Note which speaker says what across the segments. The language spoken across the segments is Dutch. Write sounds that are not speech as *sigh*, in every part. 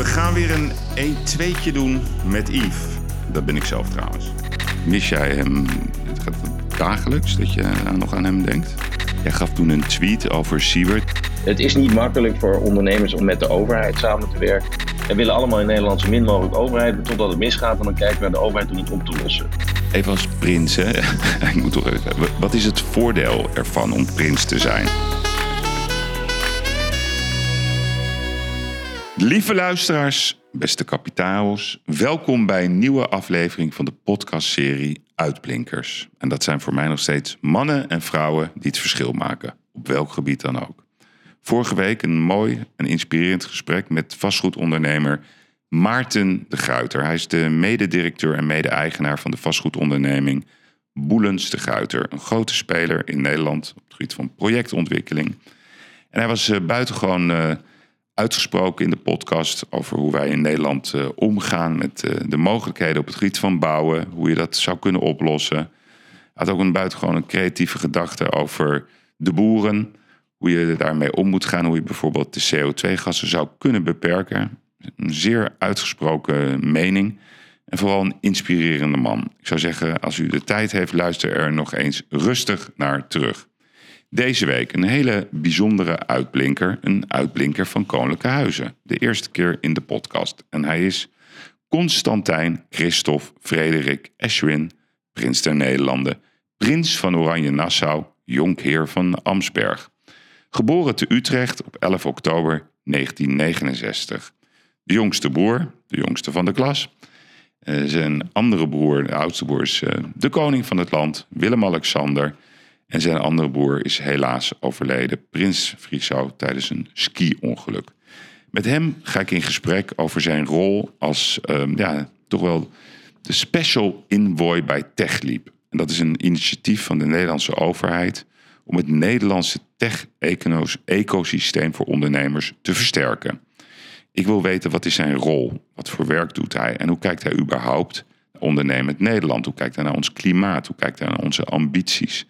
Speaker 1: We gaan weer een 1-2'tje doen met Yves. Dat ben ik zelf trouwens. Mis jij hem het gaat dagelijks dat je nog aan hem denkt? Jij gaf toen een tweet over Siewert.
Speaker 2: Het is niet makkelijk voor ondernemers om met de overheid samen te werken. We willen allemaal in Nederland zo min mogelijk overheid, totdat het misgaat en dan kijken we naar de overheid om het op te lossen.
Speaker 1: Even als prins, hè? *laughs* Ik moet toch even. Wat is het voordeel ervan om prins te zijn? Lieve luisteraars, beste kapitaals, welkom bij een nieuwe aflevering van de podcastserie Uitblinkers. En dat zijn voor mij nog steeds mannen en vrouwen die het verschil maken, op welk gebied dan ook. Vorige week een mooi en inspirerend gesprek met vastgoedondernemer Maarten de Gruiter. Hij is de mededirecteur en mede-eigenaar van de vastgoedonderneming Boelens de Gruiter. Een grote speler in Nederland op het gebied van projectontwikkeling. En hij was uh, buitengewoon uh, uitgesproken in de podcast over hoe wij in Nederland uh, omgaan met de mogelijkheden op het gebied van bouwen, hoe je dat zou kunnen oplossen. Hij had ook een buitengewoon creatieve gedachte over de boeren, hoe je daarmee om moet gaan, hoe je bijvoorbeeld de CO2-gassen zou kunnen beperken. Een zeer uitgesproken mening. En vooral een inspirerende man. Ik zou zeggen, als u de tijd heeft, luister er nog eens rustig naar terug. Deze week een hele bijzondere uitblinker. Een uitblinker van Koninklijke Huizen. De eerste keer in de podcast. En hij is Constantijn Christophe Frederik Eschwin, prins der Nederlanden. Prins van Oranje-Nassau, jonkheer van Amsberg. Geboren te Utrecht op 11 oktober 1969. De jongste broer, de jongste van de klas. Uh, zijn andere broer, de oudste broer, is uh, de koning van het land, Willem-Alexander. En zijn andere broer is helaas overleden, prins Friso, tijdens een ski-ongeluk. Met hem ga ik in gesprek over zijn rol als uh, ja, toch wel de special envoy bij TechLeap. En dat is een initiatief van de Nederlandse overheid om het Nederlandse tech-ecosysteem voor ondernemers te versterken. Ik wil weten wat is zijn rol, wat voor werk doet hij en hoe kijkt hij überhaupt naar ondernemend Nederland? Hoe kijkt hij naar ons klimaat? Hoe kijkt hij naar onze ambities?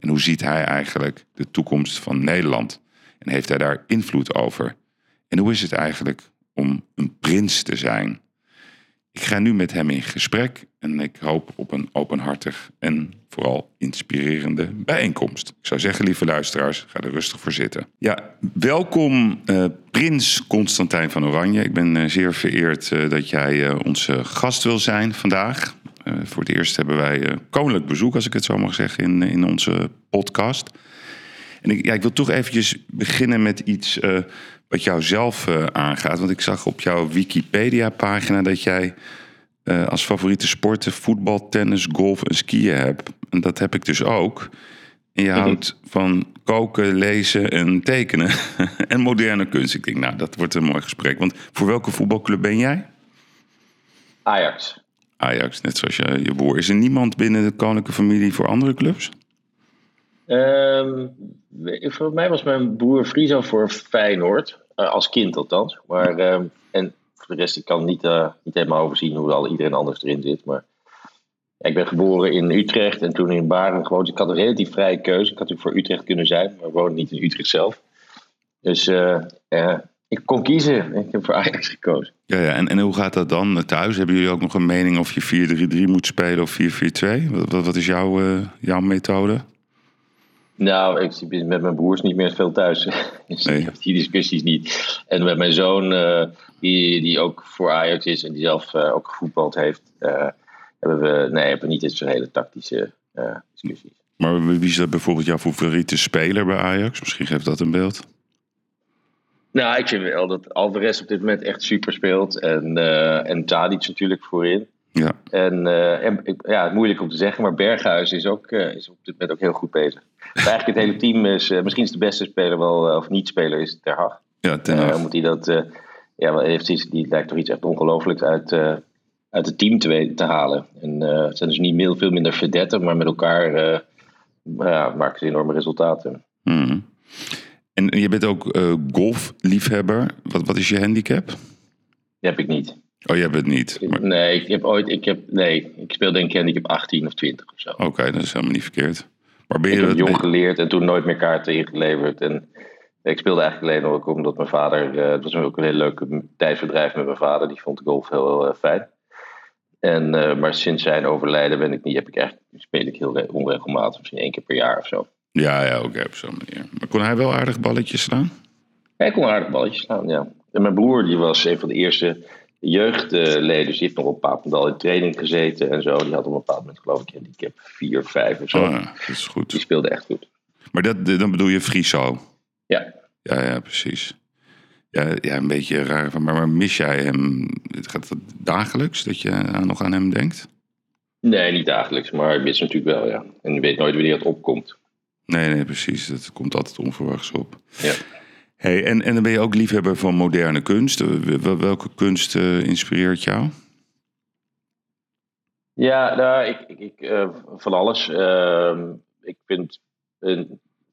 Speaker 1: En hoe ziet hij eigenlijk de toekomst van Nederland? En heeft hij daar invloed over? En hoe is het eigenlijk om een prins te zijn? Ik ga nu met hem in gesprek en ik hoop op een openhartig en vooral inspirerende bijeenkomst. Ik zou zeggen, lieve luisteraars, ga er rustig voor zitten. Ja, welkom uh, Prins Constantijn van Oranje. Ik ben uh, zeer vereerd uh, dat jij onze gast wil zijn vandaag. Voor het eerst hebben wij koninklijk bezoek, als ik het zo mag zeggen, in, in onze podcast. En ik, ja, ik wil toch eventjes beginnen met iets wat jou zelf aangaat. Want ik zag op jouw Wikipedia-pagina dat jij uh, als favoriete sporten voetbal, tennis, golf en skiën heb. En dat heb ik dus ook. En je houdt van koken, lezen en tekenen. *laughs* en moderne kunst. Ik denk, nou, dat wordt een mooi gesprek. Want voor welke voetbalclub ben jij?
Speaker 2: Ajax.
Speaker 1: Ajax, net zoals je, je broer. Is er niemand binnen de koninklijke familie voor andere clubs?
Speaker 2: Um, voor mij was mijn broer Friso voor Feyenoord. Uh, als kind althans. Maar, uh, en voor de rest, ik kan niet, uh, niet helemaal overzien hoe al iedereen anders erin zit. Maar ja, ik ben geboren in Utrecht en toen in Baren gewoond. Dus ik had een relatief vrije keuze. Ik had natuurlijk voor Utrecht kunnen zijn, maar woon niet in Utrecht zelf. Dus uh, uh, ik kon kiezen. Ik heb voor Ajax gekozen.
Speaker 1: Ja, ja. En, en hoe gaat dat dan thuis? Hebben jullie ook nog een mening of je 4-3-3 moet spelen of 4-4-2? Wat, wat is jouw, jouw methode?
Speaker 2: Nou, ik zit met mijn broers niet meer veel thuis. *laughs* dus nee. ik heb die discussies niet. En met mijn zoon, uh, die, die ook voor Ajax is en die zelf uh, ook gevoetbald heeft, hebben we, nee, hebben we niet zo'n hele tactische discussies.
Speaker 1: Maar wie is dat bijvoorbeeld jouw favoriete speler bij Ajax? Misschien geeft dat een beeld.
Speaker 2: Nou, ik vind wel dat Alvarez op dit moment echt super speelt. En, en Tadic natuurlijk voorin.
Speaker 1: Ja.
Speaker 2: En, uh, en ja, moeilijk om te zeggen, maar Berghuis is, ook, uh, is op dit moment ook heel goed bezig. *laughs* Dus eigenlijk het hele team is, uh, misschien is de beste speler wel, of niet-speler, is Ter Hag.
Speaker 1: Ja, Ten Hag.
Speaker 2: moet hij dat, ja, heeft iets, die lijkt toch iets echt ongelooflijks uit, uit het team te, te halen. En het zijn dus niet meer, veel minder verdetten, maar met elkaar maken ze enorme resultaten.
Speaker 1: Hmm. En je bent ook golfliefhebber. Wat, wat is je handicap? Die
Speaker 2: heb ik niet.
Speaker 1: Oh, jij bent niet?
Speaker 2: Maar... Nee, ik heb ooit, ik heb, nee, ik speel denk ik, ik heb 18 of 20 of zo.
Speaker 1: Oké, okay, dat is helemaal niet verkeerd. Maar ben je
Speaker 2: ik heb jong geleerd en toen nooit meer kaarten ingeleverd. En Ik speelde eigenlijk alleen ook omdat mijn vader. Uh, het was ook een hele leuke tijdverdrijf met mijn vader. Die vond golf heel uh, fijn. En, uh, maar sinds zijn overlijden ben ik niet, heb ik eigenlijk, speel ik heel onregelmatig, misschien één keer per jaar of zo.
Speaker 1: Ja, ja, oké, op zo'n manier. Maar kon hij wel aardig balletjes slaan?
Speaker 2: Hij kon aardig balletjes slaan, ja. En mijn broer, die was een van de eerste jeugdleden. Dus die heeft nog op een bepaald moment al in training gezeten en zo. Die had op een bepaald moment, geloof ik, die heb 4, 5 of zo.
Speaker 1: Ah, dat is goed.
Speaker 2: Die speelde echt goed.
Speaker 1: Maar dat, dan bedoel je Friso?
Speaker 2: Ja.
Speaker 1: Ja, ja, precies. Ja, ja, een beetje raar. Maar, maar mis jij hem? Gaat dagelijks dat je nog aan hem denkt?
Speaker 2: Nee, niet dagelijks, maar ik mis natuurlijk wel, ja. En je weet nooit wanneer het opkomt.
Speaker 1: Nee, nee, precies. Het komt altijd onverwachts op.
Speaker 2: Ja.
Speaker 1: Hey, en, en dan ben je ook liefhebber van moderne kunst. Welke kunst uh, inspireert jou?
Speaker 2: Ja, nou, ik, ik, ik uh, van alles. Uh, ik vind het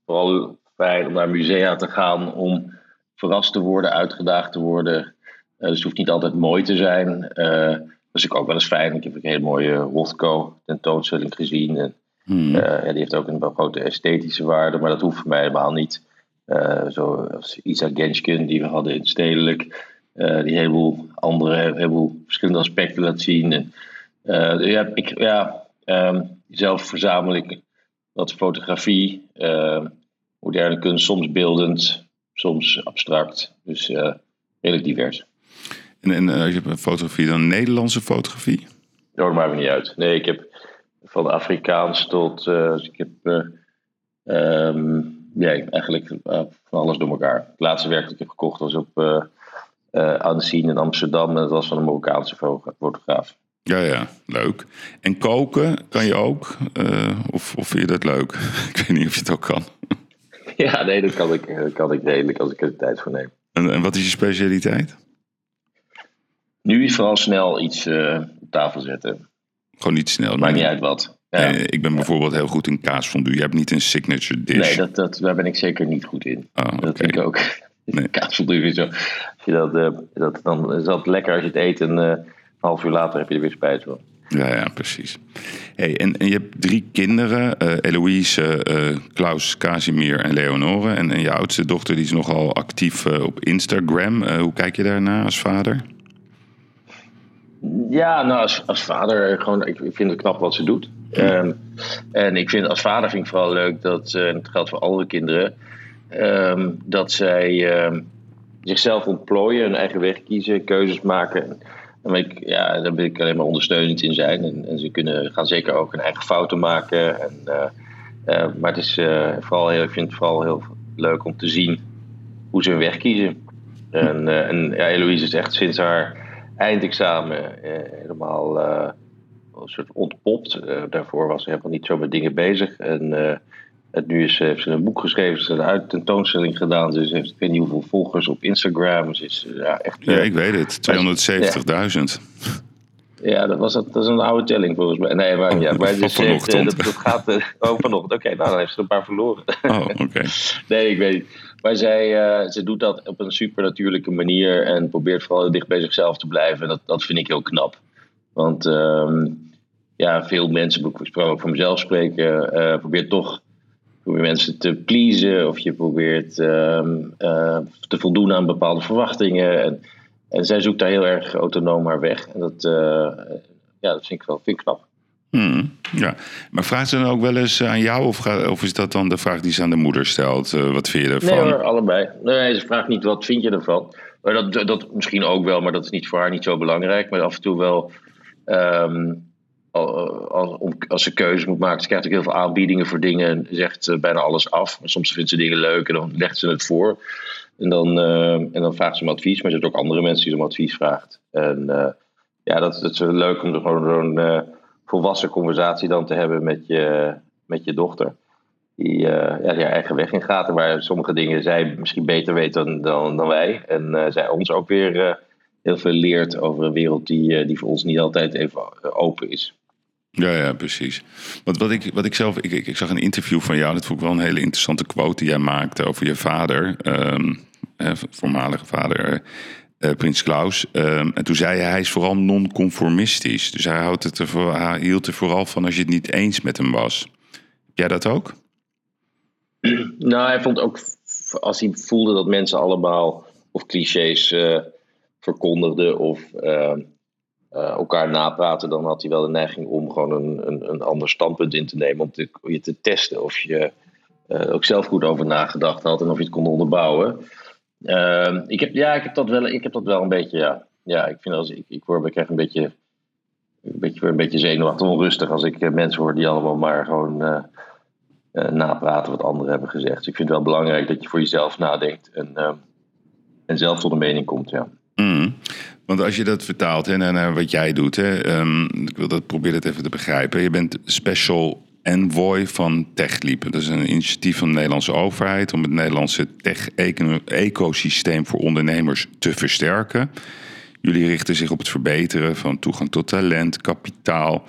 Speaker 2: vooral fijn om naar musea te gaan om verrast te worden, uitgedaagd te worden. dus het hoeft niet altijd mooi te zijn. dat is ik ook wel eens fijn. Ik heb een hele mooie Rothko tentoonstelling gezien. En,
Speaker 1: hmm.
Speaker 2: ja, die heeft ook een grote esthetische waarde, maar dat hoeft voor mij helemaal niet. Uh, zoals Isa Genschken, die we hadden in Stedelijk. Uh, die een heleboel andere, een heleboel verschillende aspecten laat zien. En, ja, ik, ja um, zelf verzamel ik wat fotografie, moderne kunst, soms beeldend, soms abstract. Dus redelijk divers.
Speaker 1: En, en als je hebt fotografie, dan Nederlandse fotografie?
Speaker 2: Oh, dat maakt me niet uit. Nee, ik heb van Afrikaans tot. ik heb. Um, ja, eigenlijk uh, van alles door elkaar. Het laatste werk dat ik heb gekocht was op uh, uh, in Amsterdam. En dat was van een Marokkaanse fotograaf.
Speaker 1: Ja, ja, leuk. En koken kan je ook? of, of vind je dat leuk? *laughs* ik weet niet of je het ook kan. *laughs*
Speaker 2: ja, nee, dat kan ik, dat kan ik redelijk als ik er de tijd voor neem.
Speaker 1: En, en wat is je specialiteit?
Speaker 2: Nu is vooral snel iets op tafel zetten.
Speaker 1: Gewoon niet snel.
Speaker 2: Maakt niet uit wat. Ja.
Speaker 1: ik ben bijvoorbeeld heel goed in kaasfondue. Je hebt niet een signature dish.
Speaker 2: Nee, dat, dat, daar ben ik zeker niet goed in.
Speaker 1: Oh,
Speaker 2: dat vind ik ook. *laughs* Nee. Kaasfondue is zo. Als je dat, uh, dat, dan is dat lekker als je het eet en uh, een half uur later heb je er weer spijt van.
Speaker 1: Ja, ja, precies. Hey, en, en je hebt drie kinderen, uh, Eloïse, Klaus, Casimir en Leonore. En, en je oudste dochter die is nogal actief op Instagram. hoe kijk je daarna als vader?
Speaker 2: Ja, nou, als, als vader, gewoon, ik, ik vind het knap wat ze doet. Um, en ik vind als vader vind ik vooral leuk dat, uh, en dat geldt voor alle kinderen, um, dat zij um, zichzelf ontplooien, hun eigen weg kiezen, keuzes maken. En ik, ja, daar wil ik alleen maar ondersteunend in zijn. En, ze kunnen, gaan zeker ook hun eigen fouten maken. En, uh, uh, maar het is vooral heel, ik vind het vooral heel leuk om te zien hoe ze hun weg kiezen. En, en ja, is echt sinds haar eindexamen helemaal een soort ontpopt. Uh, daarvoor was ze helemaal niet zo met dingen bezig. En het, nu is, heeft ze een boek geschreven, ze heeft een tentoonstelling gedaan. Ze heeft ik weet niet hoeveel volgers op Instagram. Ze is ja, echt.
Speaker 1: Ja, ik weet het. 270.000.
Speaker 2: Ja. dat, was, dat is een oude telling volgens mij. Nee, maar, ja, maar dus heeft, dat, dat gaat oh, vanochtend. Oké, nou dan heeft ze een paar verloren.
Speaker 1: Oh, oké. *laughs*
Speaker 2: nee, ik weet niet. Maar zij, uh, ze doet dat op een supernatuurlijke manier en probeert vooral dicht bij zichzelf te blijven. En dat, dat vind ik heel knap. Want um, ja, veel mensen, ik ook van mezelf spreken, uh, probeert toch mensen te pleasen of je probeert uh, uh, te voldoen aan bepaalde verwachtingen. En, en zij zoekt daar heel erg autonoom haar weg. En dat, ja, dat vind ik wel vind ik knap.
Speaker 1: Hmm, ja, maar vraagt ze dan ook wel eens aan jou of, of is dat dan de vraag die ze aan de moeder stelt? wat vind je ervan?
Speaker 2: Nee allebei. Nee, ze vraagt niet wat vind je ervan. Maar dat, dat misschien ook wel, maar dat is niet voor haar niet zo belangrijk. Maar af en toe wel... Um, als, ze keuze moet maken. Ze krijgt ook heel veel aanbiedingen voor dingen en zegt bijna alles af. Maar soms vindt ze dingen leuk en dan legt ze het voor. En dan, uh, en dan vraagt ze om advies. Maar er zijn ook andere mensen die ze om advies vraagt. En ja, dat, dat is leuk om er gewoon zo'n volwassen conversatie dan te hebben met je, met je dochter. Die, ja, die haar eigen weg in gaat. En waar sommige dingen zij misschien beter weet dan, dan, wij. En zij ons ook weer heel veel leert over een wereld die, die voor ons niet altijd even open is.
Speaker 1: Ja, ja, precies. Want wat ik, wat ik zelf, ik, ik, zag een interview van jou, dat vond ik wel een hele interessante quote die jij maakte over je vader, um, voormalige vader, uh, Prins Klaus. Um, en toen zei hij, hij is vooral non-conformistisch. Dus hij, houdt het er, hij hield er vooral van als je het niet eens met hem was. Heb jij dat ook?
Speaker 2: Nou, hij vond ook als hij voelde dat mensen allemaal of clichés verkondigden of elkaar napraten, dan had hij wel de neiging om gewoon een, een, een ander standpunt in te nemen. Om te, je te testen of je ook zelf goed over nagedacht had en of je het kon onderbouwen. Ehm, ik, heb, ja, ik, heb dat wel, ik heb dat wel een beetje, ja. Ja, ik vind als ik, ik, word, ik krijg een beetje, een beetje, een beetje zenuwachtig, onrustig als ik mensen hoor die allemaal maar gewoon uh, uh, napraten wat anderen hebben gezegd. Dus ik vind het wel belangrijk dat je voor jezelf nadenkt en, uh, en zelf tot een mening komt, ja.
Speaker 1: Mm. Want als je dat vertaalt hè, naar wat jij doet, hè, um, ik wil dat proberen het even te begrijpen. Je bent special envoy van TechLeap. Dat is een initiatief van de Nederlandse overheid om het Nederlandse tech-ecosysteem voor ondernemers te versterken. Jullie richten zich op het verbeteren van toegang tot talent, kapitaal.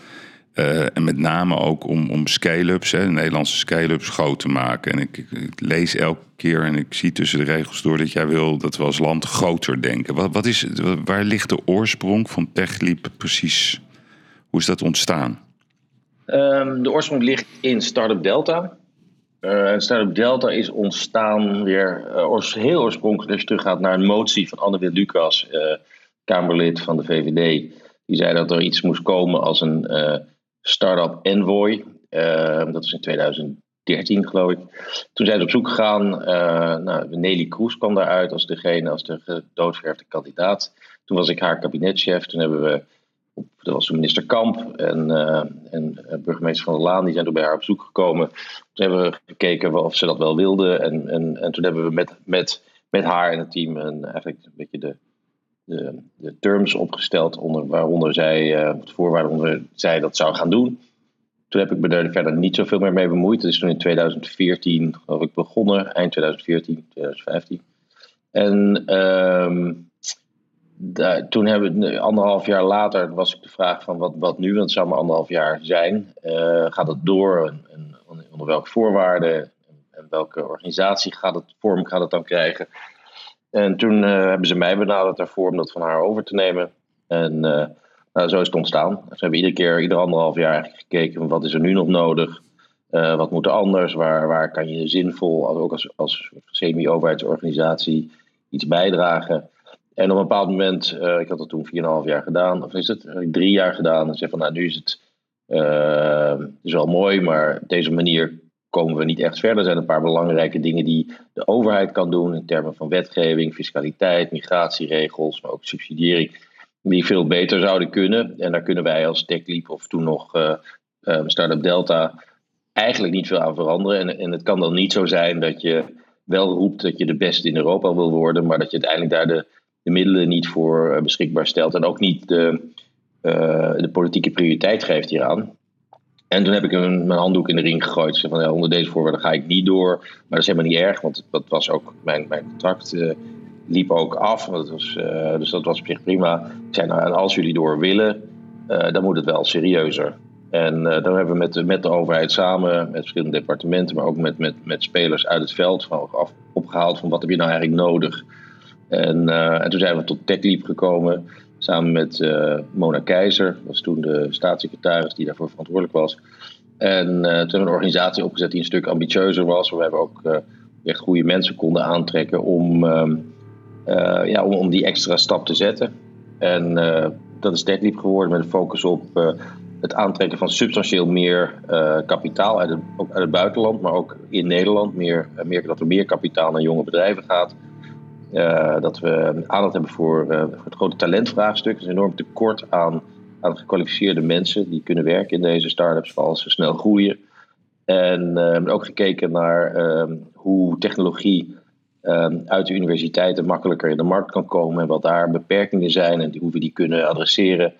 Speaker 1: Uh, en met name ook om, om scale-ups, hè, de Nederlandse scale-ups, groot te maken. En ik, ik, lees elke keer en ik zie tussen de regels door dat jij wil dat we als land groter denken. Wat, wat is, waar ligt de oorsprong van TechLeap precies? Hoe is dat ontstaan?
Speaker 2: Um, de oorsprong ligt in Startup Delta. Uh, Startup Delta is ontstaan weer uh, heel oorspronkelijk als je teruggaat naar een motie van Anne Lucas, uh, Kamerlid van de VVD. Die zei dat er iets moest komen als een Startup Envoy. Ehm, dat was in 2013 geloof ik. Toen zijn ze op zoek gegaan. nou, Nelly Kroes kwam daaruit als degene, als de gedoodverfde kandidaat. Toen was ik haar kabinetchef. Toen hebben we dat was minister Kamp en, uh, en eh, burgemeester Van der Laan, die zijn toen bij haar op zoek gekomen. Toen hebben we gekeken of ze dat wel wilde. En, en, en toen hebben we met, met, met haar en het team een, eigenlijk een beetje de, de, de terms opgesteld onder, waaronder zij, uh, voorwaarden onder zij dat zou gaan doen. Toen heb ik me er verder niet zoveel meer mee bemoeid. Het is toen in 2014, geloof ik, begonnen, eind 2014, 2015. En toen hebben we anderhalf jaar later was ik de vraag van wat, wat nu, want het zou maar anderhalf jaar zijn. Uh, gaat het door en, onder welke voorwaarden en, welke organisatie gaat het, vorm gaat het dan krijgen? En toen uh, hebben ze mij benaderd daarvoor om dat van haar over te nemen. En uh, nou, zo is het ontstaan. We hebben iedere keer, ieder anderhalf jaar gekeken van wat is er nu nog nodig? wat moet er anders? Waar, waar kan je zinvol, ook als, als semi-overheidsorganisatie, iets bijdragen? En op een bepaald moment, uh, ik had dat toen 4,5 jaar gedaan, of is het drie jaar gedaan. En zei van nou, nu is het, uh, is wel mooi, maar op deze manier komen we niet echt verder. Er zijn een paar belangrijke dingen die de overheid kan doen in termen van wetgeving, fiscaliteit, migratieregels, maar ook subsidiëring, die veel beter zouden kunnen. En daar kunnen wij als TechLeap of toen nog uh, Startup Delta eigenlijk niet veel aan veranderen. En, en het kan dan niet zo zijn dat je wel roept dat je de beste in Europa wil worden, maar dat je uiteindelijk daar de de middelen niet voor eh, beschikbaar stelt en ook niet de, uh, de politieke prioriteit geeft hieraan. En toen heb ik mijn handdoek in de ring gegooid. Ze van ja, onder deze voorwaarden ga ik niet door. Maar dat is helemaal niet erg, want dat was ook mijn, mijn contract uh, liep ook af. Uh, dus dat was op zich prima. Ik zei nou, en als jullie door willen, dan moet het wel serieuzer. En dan hebben we met de, met de overheid samen, met verschillende departementen, maar ook met, met, met spelers uit het veld van, opgehaald van wat heb je nou eigenlijk nodig en, uh, en toen zijn we tot TechLeap gekomen, samen met uh, Mona Keizer, was toen de staatssecretaris die daarvoor verantwoordelijk was. En uh, toen hebben we een organisatie opgezet die een stuk ambitieuzer was, waar we ook echt goede mensen konden aantrekken om, ehm, ja, om, om die extra stap te zetten. En dat is TechLeap geworden met een focus op het aantrekken van substantieel meer kapitaal uit het, ook uit het buitenland, maar ook in Nederland. Meer, meer, dat er meer kapitaal naar jonge bedrijven gaat. Uh, dat we aandacht hebben voor, uh, voor, het grote talentvraagstuk. Er is een enorm tekort aan, aan gekwalificeerde mensen die kunnen werken in deze start-ups als ze snel groeien. En uh, ook gekeken naar ehm, hoe technologie ehm, uit de universiteiten makkelijker in de markt kan komen en wat daar beperkingen zijn en hoe we die kunnen adresseren.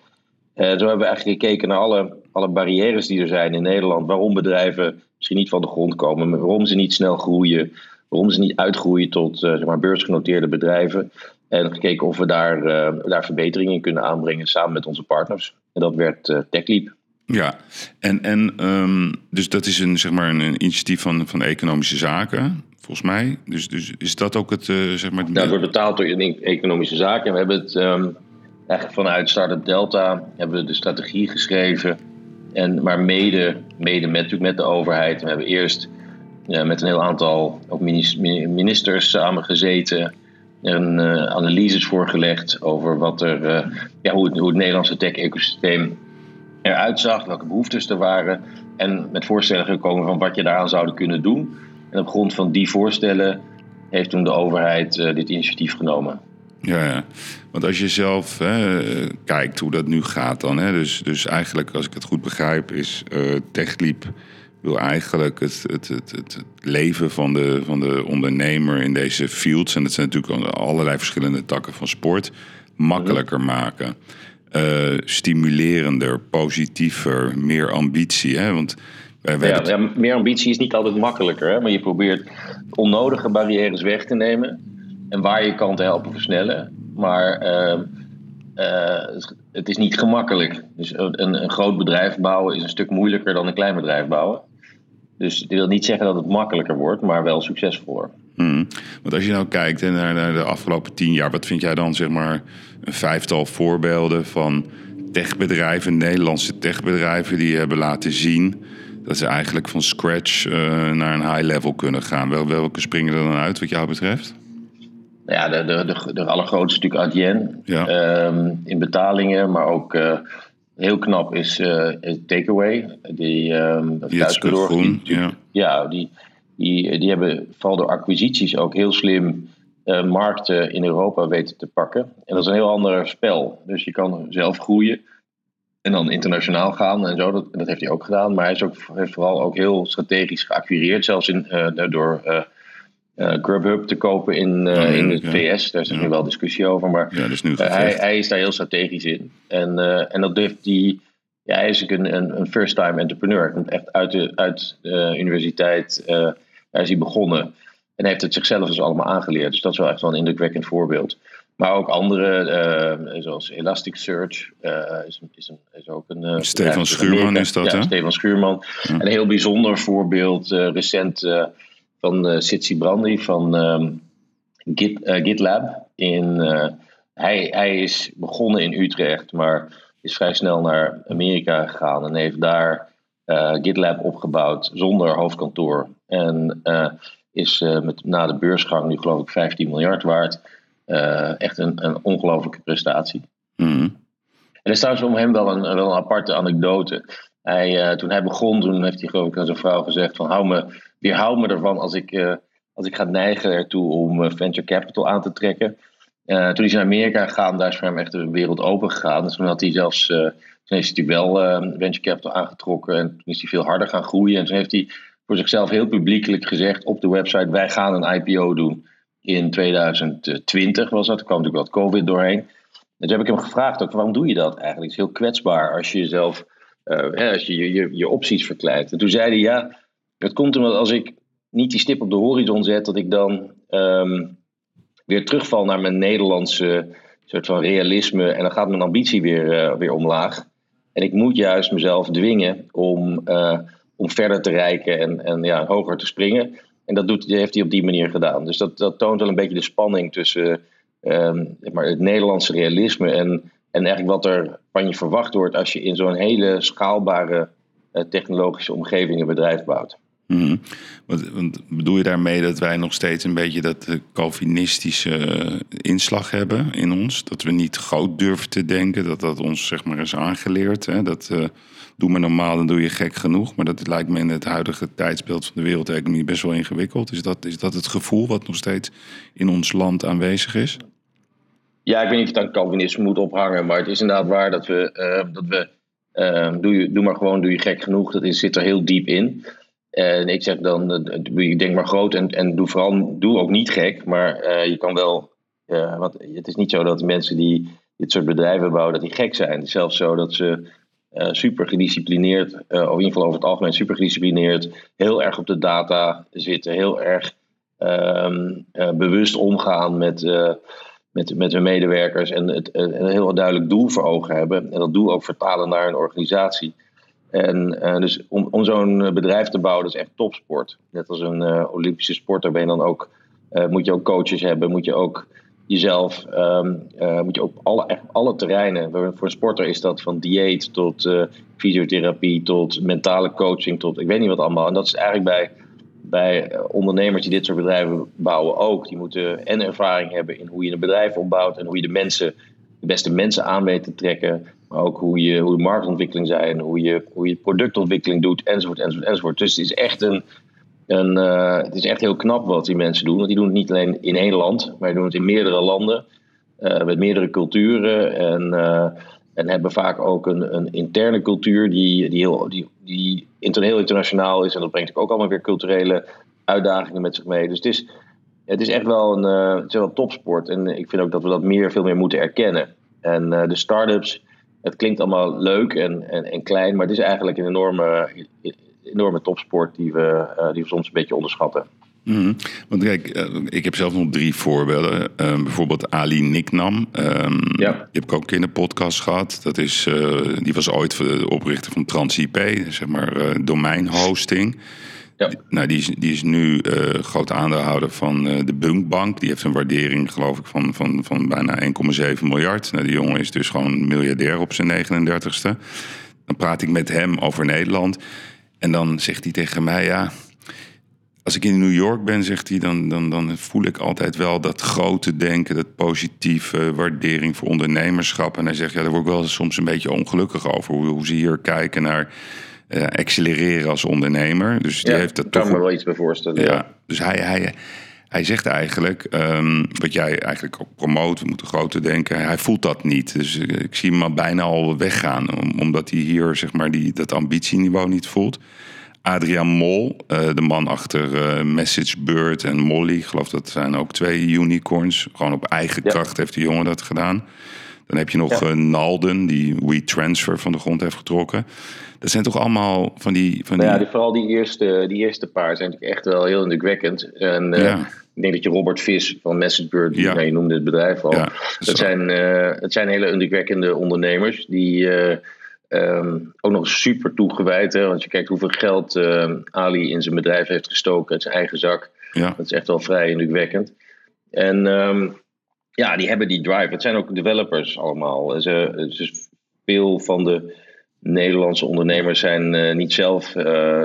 Speaker 2: zo hebben we eigenlijk gekeken naar alle, alle barrières die er zijn in Nederland, waarom bedrijven misschien niet van de grond komen, waarom ze niet snel groeien, waarom ze niet uitgroeien tot uh, zeg maar beursgenoteerde bedrijven. En gekeken of we daar, uh, daar verbeteringen in kunnen aanbrengen samen met onze partners. En dat werd uh, TechLeap.
Speaker 1: Ja, en, en um, dus dat is een, zeg maar een, initiatief van, van economische zaken, volgens mij. Dus, dus is dat ook het, zeg maar...
Speaker 2: Dat wordt betaald door economische zaken. En we hebben het um, eigenlijk vanuit Startup Delta hebben we de strategie geschreven. En, maar mede, mede met, met de overheid. We hebben eerst ja, met een heel aantal ook ministers samengezeten. En uh, analyses voorgelegd over wat er, ja, hoe, het, hoe het Nederlandse tech-ecosysteem eruit zag, welke behoeftes er waren. En met voorstellen gekomen van wat je daaraan zou kunnen doen. En op grond van die voorstellen heeft toen de overheid dit initiatief genomen.
Speaker 1: Ja, ja, want als je zelf hè, kijkt hoe dat nu gaat dan. Hè, dus, dus eigenlijk, als ik het goed begrijp, is uh, TechLeap wil eigenlijk het, het, het, het, leven van de, van de ondernemer in deze fields... en dat zijn natuurlijk allerlei verschillende takken van sport... makkelijker maken. Uh, stimulerender, positiever, meer ambitie. Hè? Want
Speaker 2: ja, ja, meer ambitie is niet altijd makkelijker. Hè? Maar je probeert onnodige barrières weg te nemen en waar je kan te helpen versnellen. Maar ehm, eh, het is niet gemakkelijk. Dus een, een, groot bedrijf bouwen is een stuk moeilijker dan een klein bedrijf bouwen. Dus dit wil niet zeggen dat het makkelijker wordt, maar wel succesvoller.
Speaker 1: Hmm. Want als je nou kijkt naar, de afgelopen tien jaar, wat vind jij dan zeg maar een vijftal voorbeelden van techbedrijven, Nederlandse techbedrijven, die hebben laten zien dat ze eigenlijk van scratch uh, naar een high level kunnen gaan? Wel, welke springen er dan uit wat jou betreft?
Speaker 2: ja, de, de, de, de allergrootste natuurlijk Adyen. Ehm, in betalingen, maar ook uh, heel knap is uh, Takeaway. Die, um.
Speaker 1: Die, ja.
Speaker 2: ja, die, die, die hebben vooral door acquisities ook heel slim uh, markten in Europa weten te pakken. En dat is een heel ander spel. Dus je kan zelf groeien en dan internationaal gaan en zo. Dat, dat heeft hij ook gedaan. Maar hij is ook, heeft vooral ook heel strategisch geacquireerd, zelfs in, door uh, Grubhub te kopen in, uh, oh, in het VS. Daar is nu wel discussie over. Maar
Speaker 1: ja, nu
Speaker 2: uh, hij, hij, is daar heel strategisch in. En, en dat durft hij. Ja, hij is een, een, een first-time entrepreneur. Komt echt uit de, uit de universiteit. daar is hij begonnen. En heeft het zichzelf dus allemaal aangeleerd. Dus dat is wel echt wel een indrukwekkend voorbeeld. Maar ook andere, zoals Elasticsearch, is, is, een, is ook een.
Speaker 1: Stefan Schuurman is dat,
Speaker 2: ja,
Speaker 1: hè?
Speaker 2: Stefan Schuurman. Een heel bijzonder voorbeeld, recent van uh, Sitsi Brandy van um, Git, uh, GitLab. In, uh, hij, hij is begonnen in Utrecht, maar is vrij snel naar Amerika gegaan en heeft daar GitLab opgebouwd zonder hoofdkantoor. En is met, na de beursgang nu geloof ik 15 miljard waard. echt een, een ongelofelijke prestatie.
Speaker 1: Mm.
Speaker 2: En er staat om hem wel een, wel een aparte anekdote. Hij, toen hij begon, toen heeft hij geloof ik aan zijn vrouw gezegd van hou me weerhoud me ervan als ik, uh, als ik ga neigen ertoe om uh, venture capital aan te trekken. Uh, toen is hij naar Amerika gegaan, daar is voor hem echt de wereld open gegaan. Dus toen had hij zelfs, toen heeft hij wel venture capital aangetrokken en toen is hij veel harder gaan groeien. En toen heeft hij voor zichzelf heel publiekelijk gezegd op de website: wij gaan een IPO doen in 2020 was dat. Er kwam natuurlijk wat COVID doorheen. En toen heb ik hem gevraagd waarom doe je dat eigenlijk? Het is heel kwetsbaar als je jezelf, als je je, je, opties verkleint. En toen zei hij, ja, het komt omdat als ik niet die stip op de horizon zet, dat ik dan ehm, weer terugval naar mijn Nederlandse soort van realisme. En dan gaat mijn ambitie weer, uh, weer omlaag. En ik moet juist mezelf dwingen om, uh, om verder te reiken en, en ja, hoger te springen. En dat doet, heeft hij op die manier gedaan. Dus dat, dat toont wel een beetje de spanning tussen um, maar het Nederlandse realisme en, en eigenlijk wat er van je verwacht wordt als je in zo'n hele schaalbare uh, technologische omgeving een bedrijf bouwt.
Speaker 1: Mm want, bedoel je daarmee dat wij nog steeds een beetje dat uh, Calvinistische uh, inslag hebben in ons? Dat we niet groot durven te denken, dat dat ons zeg maar is aangeleerd. Hè? Dat uh, doe maar normaal, dan doe je gek genoeg. Maar dat lijkt me in het huidige tijdsbeeld van de wereldeconomie best wel ingewikkeld. Is dat, is dat het gevoel wat nog steeds in ons land aanwezig is?
Speaker 2: Ja, ik weet niet of het aan Calvinisme moet ophangen, maar het is inderdaad waar dat we, dat we doe, je, doe maar gewoon, doe je gek genoeg, dat is, zit er heel diep in. En ik zeg dan, uh, denk maar groot en, en doe vooral doe ook niet gek. Maar uh, je kan wel, want het is niet zo dat mensen die dit soort bedrijven bouwen, dat die gek zijn. Het is zelfs zo dat ze super gedisciplineerd, of in ieder geval over het algemeen super gedisciplineerd, heel erg op de data zitten. Heel erg um, bewust omgaan met, met, met hun medewerkers en het, een heel duidelijk doel voor ogen hebben. En dat doel ook vertalen naar een organisatie. En uh, dus om, om zo'n bedrijf te bouwen, dat is echt topsport. Net als een uh, Olympische sporter ben je dan ook, moet je ook coaches hebben, moet je ook jezelf, um, moet je op alle, echt alle terreinen. Voor een sporter is dat van dieet tot fysiotherapie, tot mentale coaching, tot ik weet niet wat allemaal. En dat is eigenlijk bij, bij ondernemers die dit soort bedrijven bouwen ook. Die moeten en ervaring hebben in hoe je een bedrijf opbouwt en hoe je de mensen, de beste mensen aan weet te trekken. Maar ook hoe, je, hoe de marktontwikkeling zijn, hoe je, hoe je productontwikkeling doet, enzovoort, enzovoort, enzovoort. Dus het is echt een. een het is echt heel knap wat die mensen doen. Want die doen het niet alleen in één land, maar die doen het in meerdere landen. met meerdere culturen. En en hebben vaak ook een, een interne cultuur die, die, heel, die, die heel internationaal is. En dat brengt ook allemaal weer culturele uitdagingen met zich mee. Dus het is, het is echt wel een, het wel topsport. En ik vind ook dat we dat meer, veel meer moeten erkennen. En de start-ups, het klinkt allemaal leuk en, en, en klein, maar het is eigenlijk een enorme, enorme topsport die we, uh, die we soms een beetje onderschatten.
Speaker 1: Mm Want kijk, eh, ik heb zelf nog drie voorbeelden. Uh, bijvoorbeeld Ali Niknam. Um, ja. Die heb ik ook in de podcast gehad. Dat is, uh, die was ooit de oprichter van TransIP, zeg maar domeinhosting. Nou, die is, die is nu groot aandeelhouder van de Bunkbank. Die heeft een waardering, geloof ik, van, van, van bijna 1,7 miljard. Nou, die jongen is dus gewoon miljardair op zijn 39ste. Dan praat ik met hem over Nederland. En dan zegt hij tegen mij, ja als ik in New York ben, zegt hij, dan, dan, dan voel ik altijd wel dat grote denken, dat positieve waardering voor ondernemerschap. En hij zegt, ja, daar word ik wel soms een beetje ongelukkig over. Hoe, hoe ze hier kijken naar uh, accelereren als ondernemer. Dus die heeft dat
Speaker 2: kan toch... me wel iets bij voorstellen. Ja,
Speaker 1: Dus hij, hij, hij zegt eigenlijk, um, wat jij eigenlijk ook promoot, we moeten groter denken. Hij voelt dat niet. Dus ik zie hem al bijna al weggaan, omdat hij hier zeg maar die, dat ambitieniveau niet voelt. Adriaan Mol, uh, de man achter uh, Message Bird en Molly. Ik geloof dat zijn ook twee unicorns. Gewoon op eigen kracht heeft die jongen dat gedaan. Dan heb je nog ja. uh, Nalden, die WeTransfer van de grond heeft getrokken. Dat zijn toch allemaal van die... Van
Speaker 2: nou die... Ja, vooral die eerste, die eerste paar zijn natuurlijk echt wel heel indrukwekkend. En ja. ik denk dat je Robert Vis van MessageBird, ja. nou, je noemde het bedrijf al. dat, dat zijn, dat zijn hele indrukwekkende ondernemers die Um, ook nog super toegewijd. Hè? Want je kijkt hoeveel geld uh, Ali in zijn bedrijf heeft gestoken uit zijn eigen zak. Ja. Dat is echt wel vrij indrukwekkend. En um, ja, die hebben die drive. Het zijn ook developers allemaal. Ze, ze, veel van de Nederlandse ondernemers zijn uh, niet zelf uh,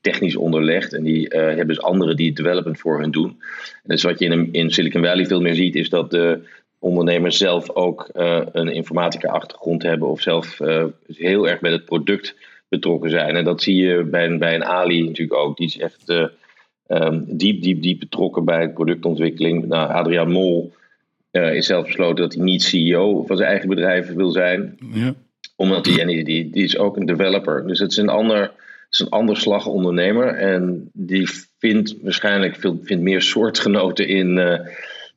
Speaker 2: technisch onderlegd. En die hebben dus anderen die het development voor hun doen. En dus wat je in, in Silicon Valley veel meer ziet, is dat de ondernemers zelf ook een informatica-achtergrond hebben of zelf heel erg met het product betrokken zijn. En dat zie je bij een, bij een Ali natuurlijk ook. Die is echt um, diep, diep, diep betrokken bij productontwikkeling. Nou, Adriaan Mol is zelf besloten dat hij niet CEO van zijn eigen bedrijf wil zijn. Ja. Omdat hij, en die, die, die is ook een developer. Dus het is een ander, het is een ander slag ondernemer. En die vindt waarschijnlijk veel, vindt meer soortgenoten in,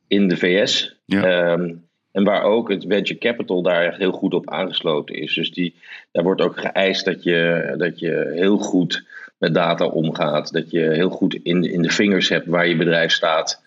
Speaker 2: in de VS. Ehm, en waar ook het venture capital daar echt heel goed op aangesloten is. Dus die, daar wordt ook geëist dat je, dat je heel goed met data omgaat. Dat je heel goed in, in de vingers hebt waar je bedrijf staat.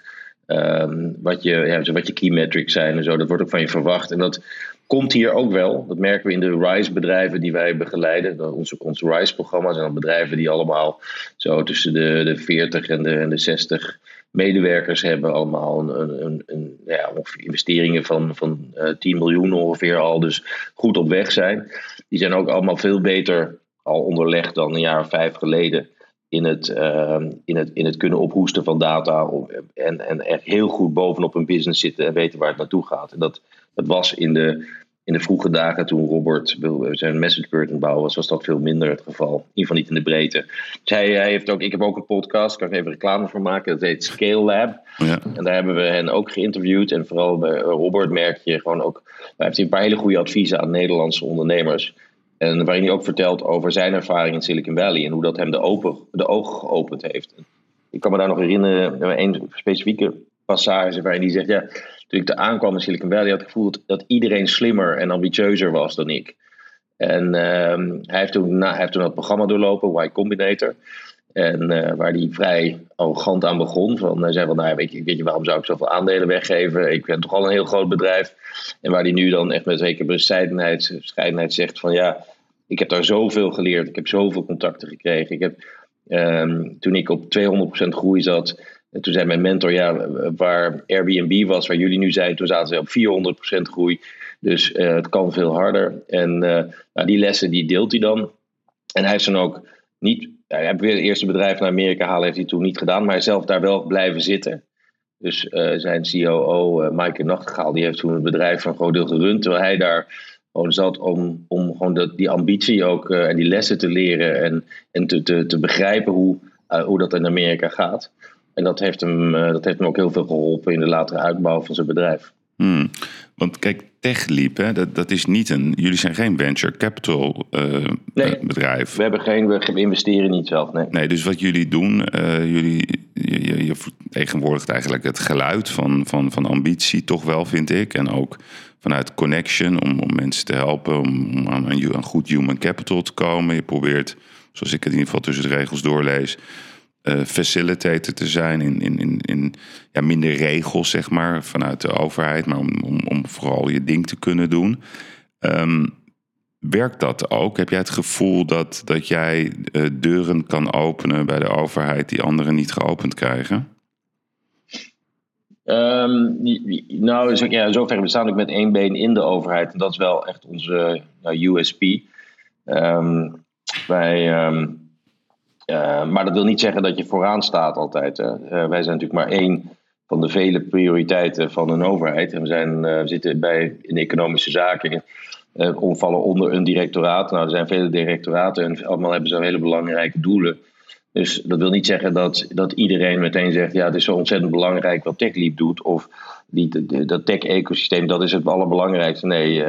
Speaker 2: Um, wat, je, ja, wat je key metrics zijn en zo. Dat wordt ook van je verwacht. En dat komt hier ook wel. Dat merken we in de RISE-bedrijven die wij begeleiden. Onze, onze RISE-programma's zijn dan bedrijven die allemaal zo tussen de, de 40 en de, en de 60 medewerkers hebben allemaal een, een, een, ja, investeringen van, van uh, eh, 10 miljoen ongeveer al, dus goed op weg zijn. Die zijn ook allemaal veel beter al onderlegd dan een jaar of vijf geleden in het, uh, in het, in het kunnen ophoesten van data en, en echt heel goed bovenop een business zitten en weten waar het naartoe gaat. En dat, dat was in de in de vroege dagen toen Robert zijn message curtain bouwen was, was dat veel minder het geval. In ieder geval niet in de breedte. Dus hij, heeft ook, ik heb ook een podcast, kan ik even reclame voor maken. Dat heet Scale Lab. Ja. En daar hebben we hen ook geïnterviewd. En vooral bij Robert merk je gewoon ook, hij heeft een paar hele goede adviezen aan Nederlandse ondernemers. En waarin hij ook vertelt over zijn ervaring in Silicon Valley en hoe dat hem de, open, de ogen geopend heeft. Ik kan me daar nog herinneren, een specifieke passage waarin hij zegt: Ja, toen ik er aankwam in Silicon Valley, had ik gevoeld dat, iedereen slimmer en ambitieuzer was dan ik. En uh, hij, heeft toen, na, hij heeft toen dat programma doorlopen, Y Combinator. En uh, waar hij vrij arrogant aan begon. Van, hij zei van, nou, weet je, weet je, waarom zou ik zoveel aandelen weggeven? Ik ben toch al een heel groot bedrijf. En waar hij nu dan echt met zekere bescheidenheid, zegt van, ja, ik heb daar zoveel geleerd. Ik heb zoveel contacten gekregen. Ik heb, um, toen ik op 200% groei zat, en toen zei mijn mentor, ja, waar Airbnb was, waar jullie nu zijn, toen zaten ze op 400% groei. Dus het kan veel harder. En nou, die lessen die deelt hij dan. En hij heeft dan ook niet, hij heeft weer het eerste bedrijf naar Amerika halen, heeft hij toen niet gedaan. Maar hij zelf daar wel blijven zitten. Dus zijn COO, uh, Maaike Nachtegaal, die heeft toen het bedrijf van groot deel gerund. Terwijl hij daar gewoon zat om, om gewoon de, die ambitie ook en die lessen te leren. En, en te, te, te begrijpen hoe, hoe dat in Amerika gaat. En dat heeft, hem, dat heeft hem ook heel veel geholpen in de latere uitbouw van zijn bedrijf.
Speaker 1: Hmm. Want kijk, TechLeap, hè, dat, dat is niet een. Jullie zijn geen venture capital uh,
Speaker 2: nee,
Speaker 1: bedrijf.
Speaker 2: We hebben geen, we investeren niet zelf. Nee.
Speaker 1: nee, dus wat jullie doen, uh, jullie, je, je vertegenwoordigt eigenlijk het geluid van, van, van ambitie, toch wel, vind ik. En ook vanuit connection om, om mensen te helpen om aan een, een goed human capital te komen. Je probeert, zoals ik het in ieder geval tussen de regels doorlees facilitator te zijn in, in, in, in ja, minder regels, zeg maar, vanuit de overheid, maar om, om, om vooral je ding te kunnen doen. Um, werkt dat ook? Heb jij het gevoel dat, dat jij uh, deuren kan openen bij de overheid die anderen niet geopend krijgen?
Speaker 2: Um, nou, ja, zover we staan ook met één been in de overheid. En dat is wel echt onze nou, USP. Um, wij, uh, maar dat wil niet zeggen dat je vooraan staat altijd. Uh, wij zijn natuurlijk maar één van de vele prioriteiten van een overheid. En we, zijn, we zitten bij, in economische zaken, omvallen onder een directoraat. Nou, er zijn vele directoraten en allemaal hebben ze hele belangrijke doelen. Dus dat wil niet zeggen dat, dat iedereen meteen zegt: ja, het is zo ontzettend belangrijk wat TechLeap doet. Of dat tech-ecosysteem, dat is het allerbelangrijkste. Nee,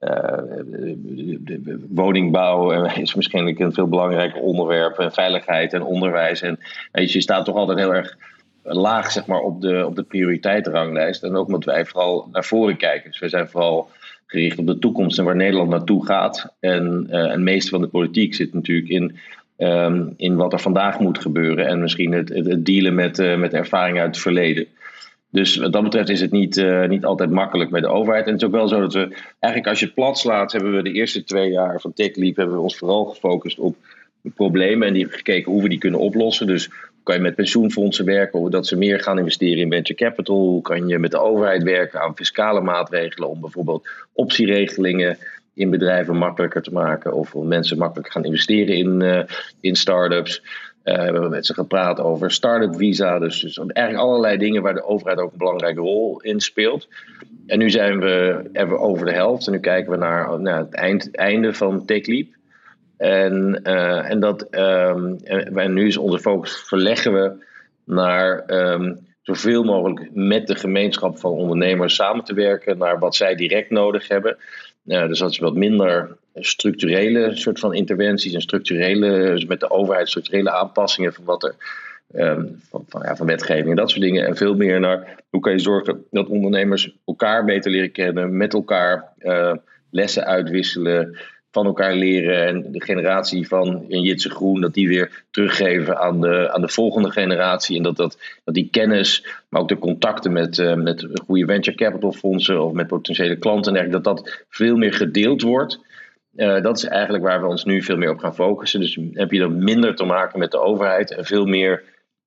Speaker 2: uh, woningbouw is misschien een veel belangrijker onderwerp. En veiligheid en onderwijs. En je, staat toch altijd heel erg laag zeg maar, op, de, op de prioriteitenranglijst. En ook moeten wij vooral naar voren kijken. Dus we zijn vooral gericht op de toekomst en waar Nederland naartoe gaat. En uh, het meeste van de politiek zit natuurlijk in, um, in wat er vandaag moet gebeuren. En misschien het, het, dealen met, met ervaring uit het verleden. Dus wat dat betreft is het niet, uh, niet altijd makkelijk bij de overheid. En het is ook wel zo dat we, eigenlijk als je het plat slaat, hebben we de eerste twee jaar van TechLeap hebben we ons vooral gefocust op problemen en die gekeken hoe we die kunnen oplossen. Dus kan je met pensioenfondsen werken, dat ze meer gaan investeren in venture capital? Kan je met de overheid werken aan fiscale maatregelen om bijvoorbeeld optieregelingen in bedrijven makkelijker te maken of om mensen makkelijker gaan investeren in, uh, in start-ups? Uh, we hebben met ze gepraat over start-up visa. Dus, dus eigenlijk allerlei dingen waar de overheid ook een belangrijke rol in speelt. En nu zijn we, hebben over de helft. En nu kijken we naar, het eind, einde van TechLeap. En, uh, en, dat, um, en nu is onze focus verleggen we naar um, zoveel mogelijk met de gemeenschap van ondernemers samen te werken. Naar wat zij direct nodig hebben. Dus dat is wat minder structurele soort van interventies en structurele, dus met de overheid structurele aanpassingen van wat er um, van, van, ja, van wetgeving en dat soort dingen. En veel meer naar hoe kan je zorgen dat ondernemers elkaar beter leren kennen, met elkaar uh, lessen uitwisselen, van elkaar leren. En de generatie van Jitse Groen, dat die weer teruggeven aan de, aan de volgende generatie. En dat, dat, dat die kennis, maar ook de contacten met, uh, met goede venture capital fondsen of met potentiële klanten, en dat dat veel meer gedeeld wordt. Uh, dat is eigenlijk waar we ons nu veel meer op gaan focussen. Dus heb je dan minder te maken met de overheid en veel meer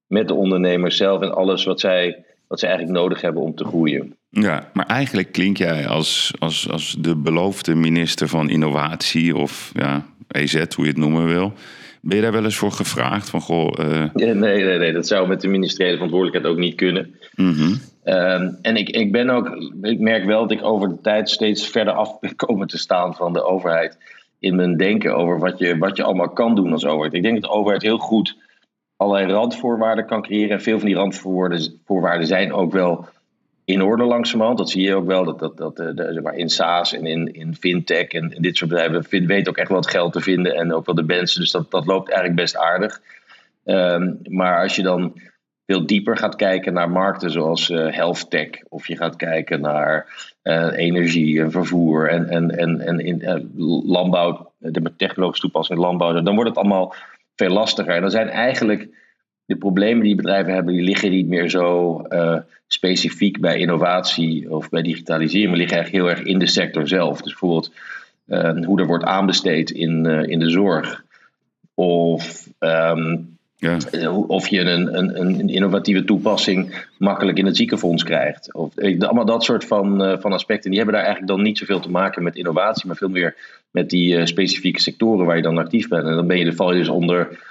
Speaker 2: met de ondernemers zelf en alles wat zij, wat zij eigenlijk nodig hebben om te groeien.
Speaker 1: Ja, maar eigenlijk klink jij als, als, als de beloofde minister van Innovatie of ja, EZ, hoe je het noemen wil. Ben je daar wel eens voor gevraagd? Van, goh, uh...
Speaker 2: nee, nee, nee, dat zou met de ministeriële verantwoordelijkheid ook niet kunnen. Mm -hmm. Um, en ik, ik ben ook, ik merk wel dat ik over de tijd steeds verder af komen te staan van de overheid. In mijn denken over wat je, wat je allemaal kan doen als overheid. Ik denk dat de overheid heel goed allerlei randvoorwaarden kan creëren. En veel van die randvoorwaarden zijn ook wel in orde langzamerhand. Dat zie je ook wel. Dat, dat, dat eh, zeg maar in SaaS en in, in fintech en, dit soort bedrijven vind, weet ook echt wel geld te vinden. En ook wel de mensen. Dus dat, dat loopt eigenlijk best aardig. Um, maar als je dan veel dieper gaat kijken naar markten zoals uh, health tech. Of je gaat kijken naar uh, energie en vervoer en, en, en, en in, uh, landbouw. De technologische toepassing in landbouw. Dan wordt het allemaal veel lastiger. En dan zijn eigenlijk de problemen die bedrijven hebben, die liggen niet meer zo specifiek bij innovatie of bij digitalisering, maar liggen eigenlijk heel erg in de sector zelf. Dus bijvoorbeeld hoe er wordt aanbesteed in, in de zorg. Of, um, ja. of je een, een, een, innovatieve toepassing makkelijk in het ziekenfonds krijgt. Of, allemaal dat soort van, van aspecten. Die hebben daar eigenlijk dan niet zoveel te maken met innovatie, maar veel meer met die specifieke sectoren waar je dan actief bent. En dan ben je, val je dus onder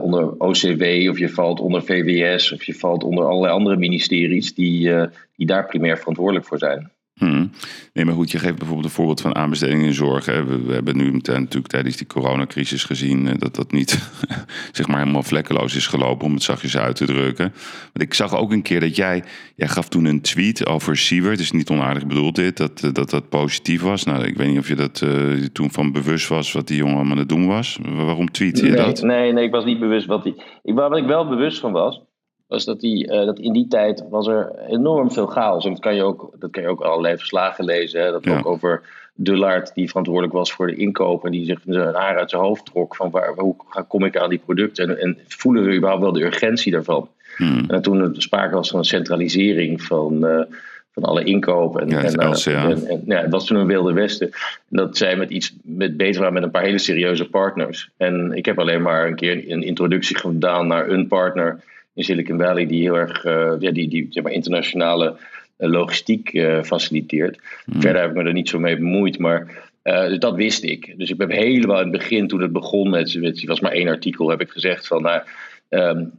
Speaker 2: onder OCW of je valt onder VWS of je valt onder allerlei andere ministeries die, die daar primair verantwoordelijk voor zijn.
Speaker 1: Hmm. Nee, maar goed, je geeft bijvoorbeeld een voorbeeld van aanbesteding in zorg. Hè. We, we, hebben nu natuurlijk tijdens die coronacrisis gezien eh, dat dat niet *laughs* zeg maar helemaal vlekkeloos is gelopen, om het zachtjes uit te drukken. Want ik zag ook een keer dat jij, jij gaf toen een tweet over Siewert, het is niet onaardig bedoeld dit, dat, eh, dat dat positief was. Nou, ik weet niet of je dat uh, toen van bewust was wat die jongen allemaal aan het doen was. Waarom tweet je
Speaker 2: nee,
Speaker 1: dat?
Speaker 2: Nee, nee, ik was niet bewust wat die. Ik, waar ik wel bewust van was, was dat, die, uh, dat in die tijd was er enorm veel chaos. En dat kan je ook, dat kan je ook allerlei verslagen lezen. Hè? Dat ja. ook over Dullard, die verantwoordelijk was voor de inkoop. En die zich een haar uit zijn hoofd trok. Van waar, hoe kom ik aan die producten? En, en voelen we überhaupt wel de urgentie daarvan? Hmm. En toen er sprake was van een centralisering van... Uh, van alle. En,
Speaker 1: ja,
Speaker 2: en, en, en, ja, het was toen een wilde westen. En dat zij met iets met bezig waren met een paar hele serieuze partners. En ik heb alleen maar een keer een introductie gedaan naar een partner in Silicon Valley die heel erg uh, ja, die, die, zeg maar, internationale uh, logistiek uh, faciliteert. Mm. Verder heb ik me er niet zo mee bemoeid, maar dus dat wist ik. Dus ik heb helemaal in het begin, toen het begon met, met was maar één artikel, heb ik gezegd van nou, um,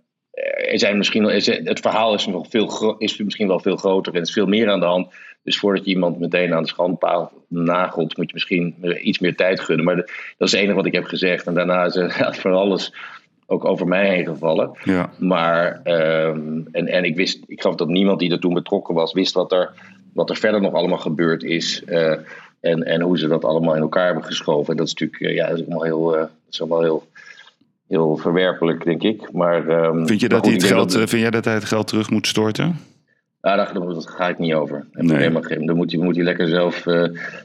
Speaker 2: er zijn misschien, het verhaal is, nog veel, is misschien wel veel groter en er is veel meer aan de hand. Dus voordat je iemand meteen aan de schandpaal nagelt, moet je misschien iets meer tijd gunnen. Maar dat is het enige wat ik heb gezegd. En daarna is er *laughs* van alles ook over mij heen gevallen.
Speaker 1: Ja.
Speaker 2: Maar, um, en, en ik wist, ik geloof dat niemand die er toen betrokken was, wist wat er, wat er verder nog allemaal gebeurd is. Uh, en, en hoe ze dat allemaal in elkaar hebben geschoven. En dat is natuurlijk, uh, ja, dat is allemaal heel, uh, dat is allemaal heel, heel verwerpelijk, denk ik. Maar, um,
Speaker 1: vind, je dat
Speaker 2: goed,
Speaker 1: hij het geld,
Speaker 2: dat,
Speaker 1: vind jij dat hij het geld terug moet storten?
Speaker 2: Ja, daar, daar ga ik niet over. Nee. Helemaal geen, dan moet hij, moet hij lekker zelf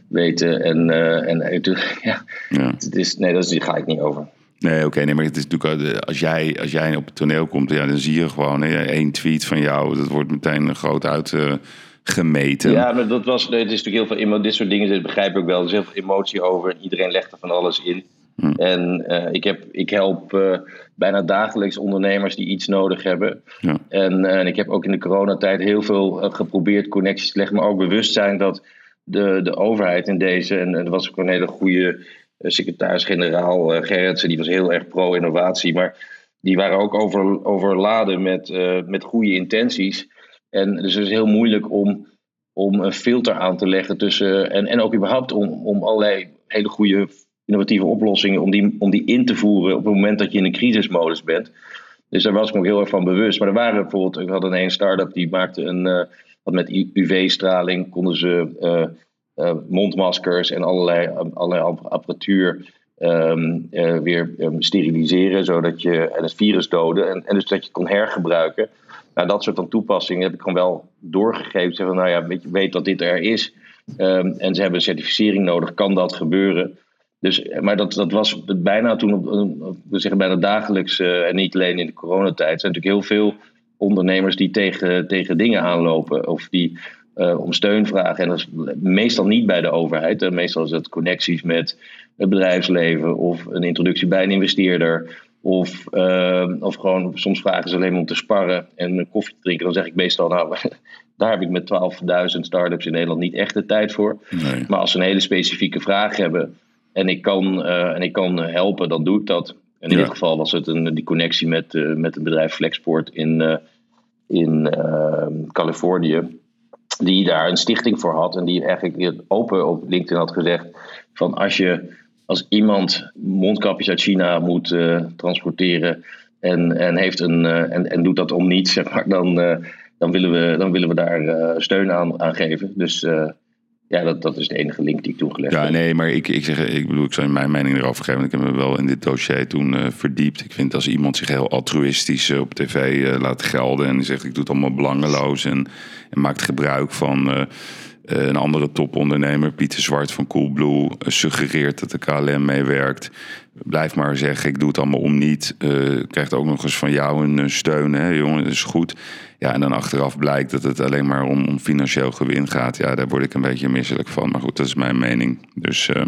Speaker 2: weten. En, en *laughs* ja,
Speaker 1: ja.
Speaker 2: Het is, nee, daar ga ik niet over.
Speaker 1: Nee, oké, okay, nee, maar het is natuurlijk als jij, als jij op het toneel komt, ja, dan zie je gewoon hè, één tweet van jou, dat wordt meteen groot uitgemeten. Uh,
Speaker 2: ja, maar dat was, nee, het is natuurlijk heel veel emo dit soort dingen, dat begrijp ik wel. Er is heel veel emotie over en iedereen legt er van alles in.
Speaker 1: Hm.
Speaker 2: En uh, ik, heb, ik help uh, bijna dagelijks ondernemers die iets nodig hebben.
Speaker 1: Ja.
Speaker 2: En, en ik heb ook in de coronatijd heel veel geprobeerd connecties te leggen, maar ook bewust zijn dat de, de overheid in deze, en er was ook een hele goede secretaris-generaal uh, Gerritsen, die was heel erg pro-innovatie. Maar die waren ook over, overladen met, uh, met goede intenties. En dus het is heel moeilijk om, om een filter aan te leggen tussen. En, en ook überhaupt om, om allerlei hele goede innovatieve oplossingen. Om die, om die in te voeren op het moment dat je in een crisismodus bent. Dus daar was ik me ook heel erg van bewust. Maar er waren bijvoorbeeld, ik had een start-up die maakte een. Wat met UV-straling konden ze mondmaskers en allerlei, allerlei apparatuur um, uh, weer um, steriliseren, zodat je en het virus doden en, en dus dat je kon hergebruiken. Nou, dat soort dan toepassingen heb ik gewoon wel doorgegeven. Zeggen, nou ja, weet, weet dat dit er is. Um, en ze hebben een certificering nodig, kan dat gebeuren? Dus, maar dat, dat was bijna toen, we zeggen bijna dagelijks, en niet alleen in de coronatijd, zijn natuurlijk heel veel ondernemers die tegen, tegen dingen aanlopen. Of die uh, om steun vragen. En dat is meestal niet bij de overheid. En meestal is het connecties met het bedrijfsleven of een introductie bij een investeerder. Of, uh, of gewoon, soms vragen ze alleen maar om te sparren en een koffie te drinken. Dan zeg ik meestal, nou, *laughs* daar heb ik met 12.000 start-ups in Nederland niet echt de tijd voor.
Speaker 1: Nee.
Speaker 2: Maar als ze een hele specifieke vraag hebben en ik kan, uh, en ik kan helpen, dan doe ik dat. En in
Speaker 1: Ja.
Speaker 2: dit geval was het een, die connectie met, uh, met een bedrijf Flexport in, in Californië die daar een stichting voor had en die eigenlijk open op LinkedIn had gezegd van als je als iemand mondkapjes uit China moet uh, transporteren en, en, heeft een, uh, en, en doet dat om niets, *laughs* zeg maar, dan, uh, dan, willen, we, dan willen we daar steun aan, aan geven. Dus ja, dat, dat is de enige link die ik toegelegd
Speaker 1: Ja,
Speaker 2: heb.
Speaker 1: nee, maar ik, ik, zeg, ik bedoel, ik zou mijn mening erover geven. Ik heb me wel in dit dossier toen uh, verdiept. Ik vind als iemand zich heel altruïstisch uh, op tv uh, laat gelden en zegt ik doe het allemaal belangeloos en, en maakt gebruik van een andere topondernemer, Pieter Zwart van Coolblue, suggereert dat de KLM meewerkt. Blijf maar zeggen, ik doe het allemaal om niet. krijgt ook nog eens van jou een steun, hè, jongen, dat is goed. Ja, en dan achteraf blijkt dat het alleen maar om, om financieel gewin gaat. Ja, daar word ik een beetje misselijk van. Maar goed, dat is mijn mening. Dus uh,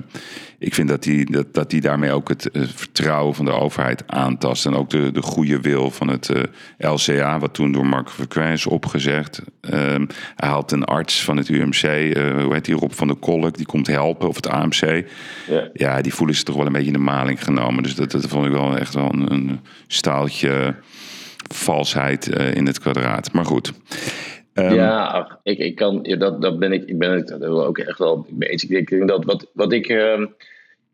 Speaker 1: ik vind dat die, dat, dat die daarmee ook het uh, vertrouwen van de overheid aantast. En ook de, de goede wil van het uh, LCA, wat toen door Mark Verquijn is opgezegd. Ehm, hij haalt een arts van het UMC, hoe heet die, Rob van der Kolk, die komt helpen, of het AMC. Ja. ja, die voelen zich toch wel een beetje in de maling genomen. Dus dat, dat vond ik wel echt wel een, een staaltje valsheid in het kwadraat. Maar goed.
Speaker 2: Um, ja, ik, ik kan, dat, dat ben ik, ik ben het ook echt wel mee eens. Ik denk dat wat, wat ik, uh,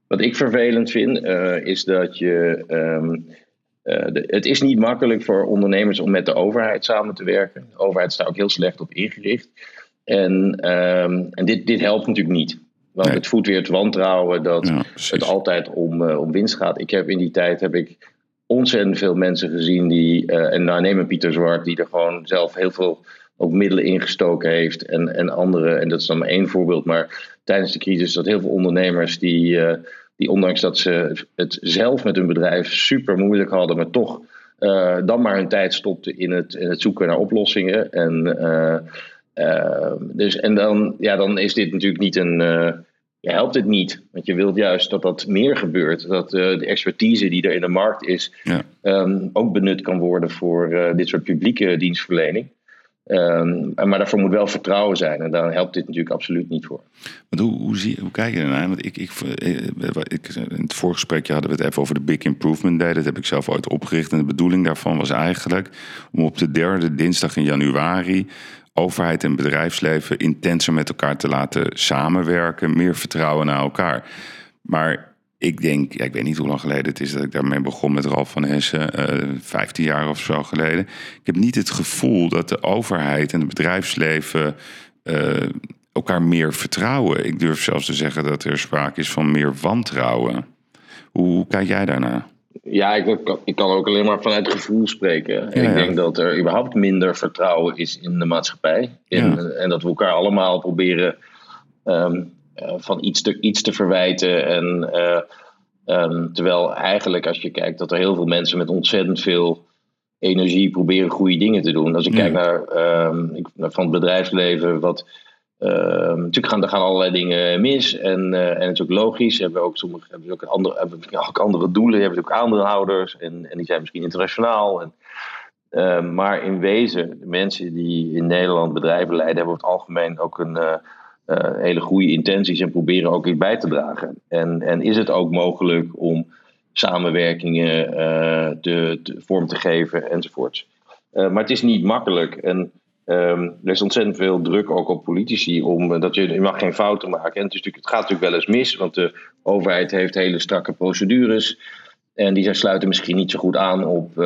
Speaker 2: wat ik vervelend vind, uh, is dat je. Um, uh, de, het is niet makkelijk voor ondernemers om met de overheid samen te werken. De overheid staat ook heel slecht op ingericht. En, en dit, dit helpt natuurlijk niet. Want nee. het voedt weer het wantrouwen dat ja, het altijd om, om winst gaat. Ik heb in die tijd heb ik ontzettend veel mensen gezien die. en nou neem een Pieter Zwart, die er gewoon zelf heel veel ook middelen ingestoken heeft en, en andere. En dat is dan maar één voorbeeld. Maar tijdens de crisis dat heel veel ondernemers die, uh, die ondanks dat ze het zelf met hun bedrijf super moeilijk hadden, maar toch uh, dan maar hun tijd stopten in het, in het zoeken naar oplossingen. En, dus, en dan, ja, dan is dit natuurlijk niet een. Je helpt het niet, want je wilt juist dat dat meer gebeurt. Dat de expertise die er in de markt is ja. um, ook benut kan worden voor dit soort publieke dienstverlening. Um, maar daarvoor moet wel vertrouwen zijn. En daar helpt dit natuurlijk absoluut niet voor.
Speaker 1: Want hoe, hoe, zie, hoe kijk je ernaar? Want ik, ik, eh, ik, in het voorgesprekje hadden we het even over de Big Improvement Day. Dat heb ik zelf ooit opgericht. En de bedoeling daarvan was eigenlijk om op de derde dinsdag in januari overheid en bedrijfsleven intenser met elkaar te laten samenwerken. Meer vertrouwen naar elkaar. Maar ik denk, ja, ik weet niet hoe lang geleden het is dat ik daarmee begon met Ralf van Hessen, uh, eh, 15 jaar of zo geleden. Ik heb niet het gevoel dat de overheid en het bedrijfsleven uh, elkaar meer vertrouwen. Ik durf zelfs te zeggen dat er sprake is van meer wantrouwen. Hoe, hoe kijk jij daarnaar?
Speaker 2: Ja, ik, ik, kan ook alleen maar vanuit gevoel spreken. Ja, ik denk dat er überhaupt minder vertrouwen is in de maatschappij. In, ja. En dat we elkaar allemaal proberen um, uh, van iets te, iets te verwijten. En, uh, um, terwijl eigenlijk als je kijkt dat er heel veel mensen met ontzettend veel energie proberen goede dingen te doen. Als ik kijk naar um, van het bedrijfsleven, wat natuurlijk gaan er gaan allerlei dingen mis en, uh, en het is ook logisch. Hebben ook sommige hebben ook andere, hebben ook andere doelen, hebben ook aandeelhouders en, en die zijn misschien internationaal. En, uh, maar in wezen, de mensen die in Nederland bedrijven leiden, hebben over het algemeen ook een, uh, uh, hele goede intenties en proberen ook iets bij te dragen. En, en is het ook mogelijk om samenwerkingen te, te, vorm te geven enzovoorts. Uh, maar het is niet makkelijk. En um, er is ontzettend veel druk ook op politici om dat je, je mag geen fouten maken. En het, is het gaat natuurlijk wel eens mis, want de overheid heeft hele strakke procedures. En die sluiten misschien niet zo goed aan op,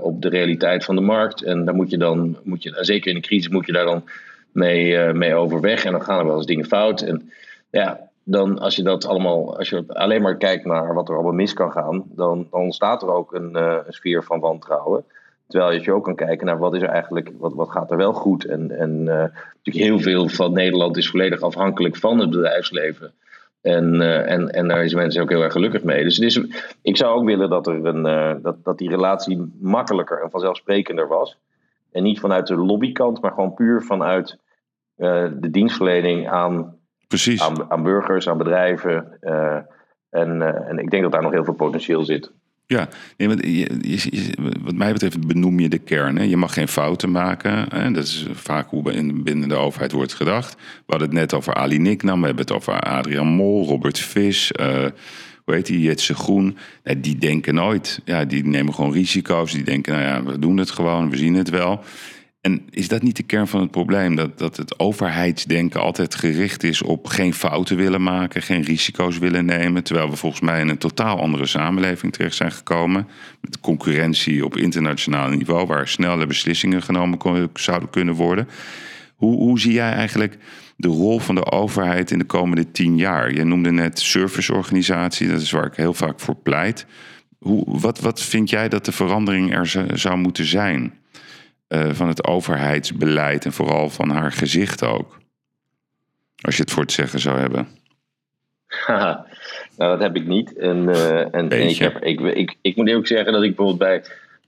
Speaker 2: op de realiteit van de markt. En daar moet je dan, moet je, zeker in een crisis, moet je daar dan mee, uh, mee overweg. En dan gaan er wel eens dingen fout. En ja, dan als je dat allemaal, als je alleen maar kijkt naar wat er allemaal mis kan gaan, dan, dan ontstaat er ook een, een sfeer van wantrouwen. Terwijl je ook kan kijken naar wat is er eigenlijk, wat, wat gaat er wel goed. En, en uh, natuurlijk heel veel van Nederland is volledig afhankelijk van het bedrijfsleven. En, uh, en, en daar zijn mensen ook heel erg gelukkig mee. Dus, dus ik zou ook willen dat, er een, uh, dat, dat die relatie makkelijker en vanzelfsprekender was. En niet vanuit de lobbykant, maar gewoon puur vanuit uh, de dienstverlening aan,
Speaker 1: Precies.
Speaker 2: aan, aan burgers, aan bedrijven. En, en ik denk dat daar nog heel veel potentieel zit.
Speaker 1: Ja, nee, wat mij betreft benoem je de kern. Hè. Je mag geen fouten maken. Hè. Dat is vaak hoe binnen de overheid wordt gedacht. We hadden het net over Ali Niknam, we hebben het over Adriaan Mol, Robert Vis, uh, hoe heet die, Groen. Nee, die denken nooit, ja, die nemen gewoon risico's. Die denken, nou ja, we doen het gewoon, we zien het wel. En is dat niet de kern van het probleem? Dat, dat het overheidsdenken altijd gericht is op geen fouten willen maken, geen risico's willen nemen. Terwijl we volgens mij in een totaal andere samenleving terecht zijn gekomen. Met concurrentie op internationaal niveau, waar snelle beslissingen genomen zouden kunnen worden. Hoe, hoe zie jij eigenlijk de rol van de overheid in de komende tien jaar? Je noemde net serviceorganisatie, dat is waar ik heel vaak voor pleit. Hoe, wat, wat vind jij dat de verandering er zou moeten zijn? Uh, van het overheidsbeleid en vooral van haar gezicht ook. Als je het voor het zeggen zou hebben.
Speaker 2: nou, dat heb ik niet. En, uh, en, en ik, heb, ik, ik, ik moet ook zeggen dat ik bijvoorbeeld bij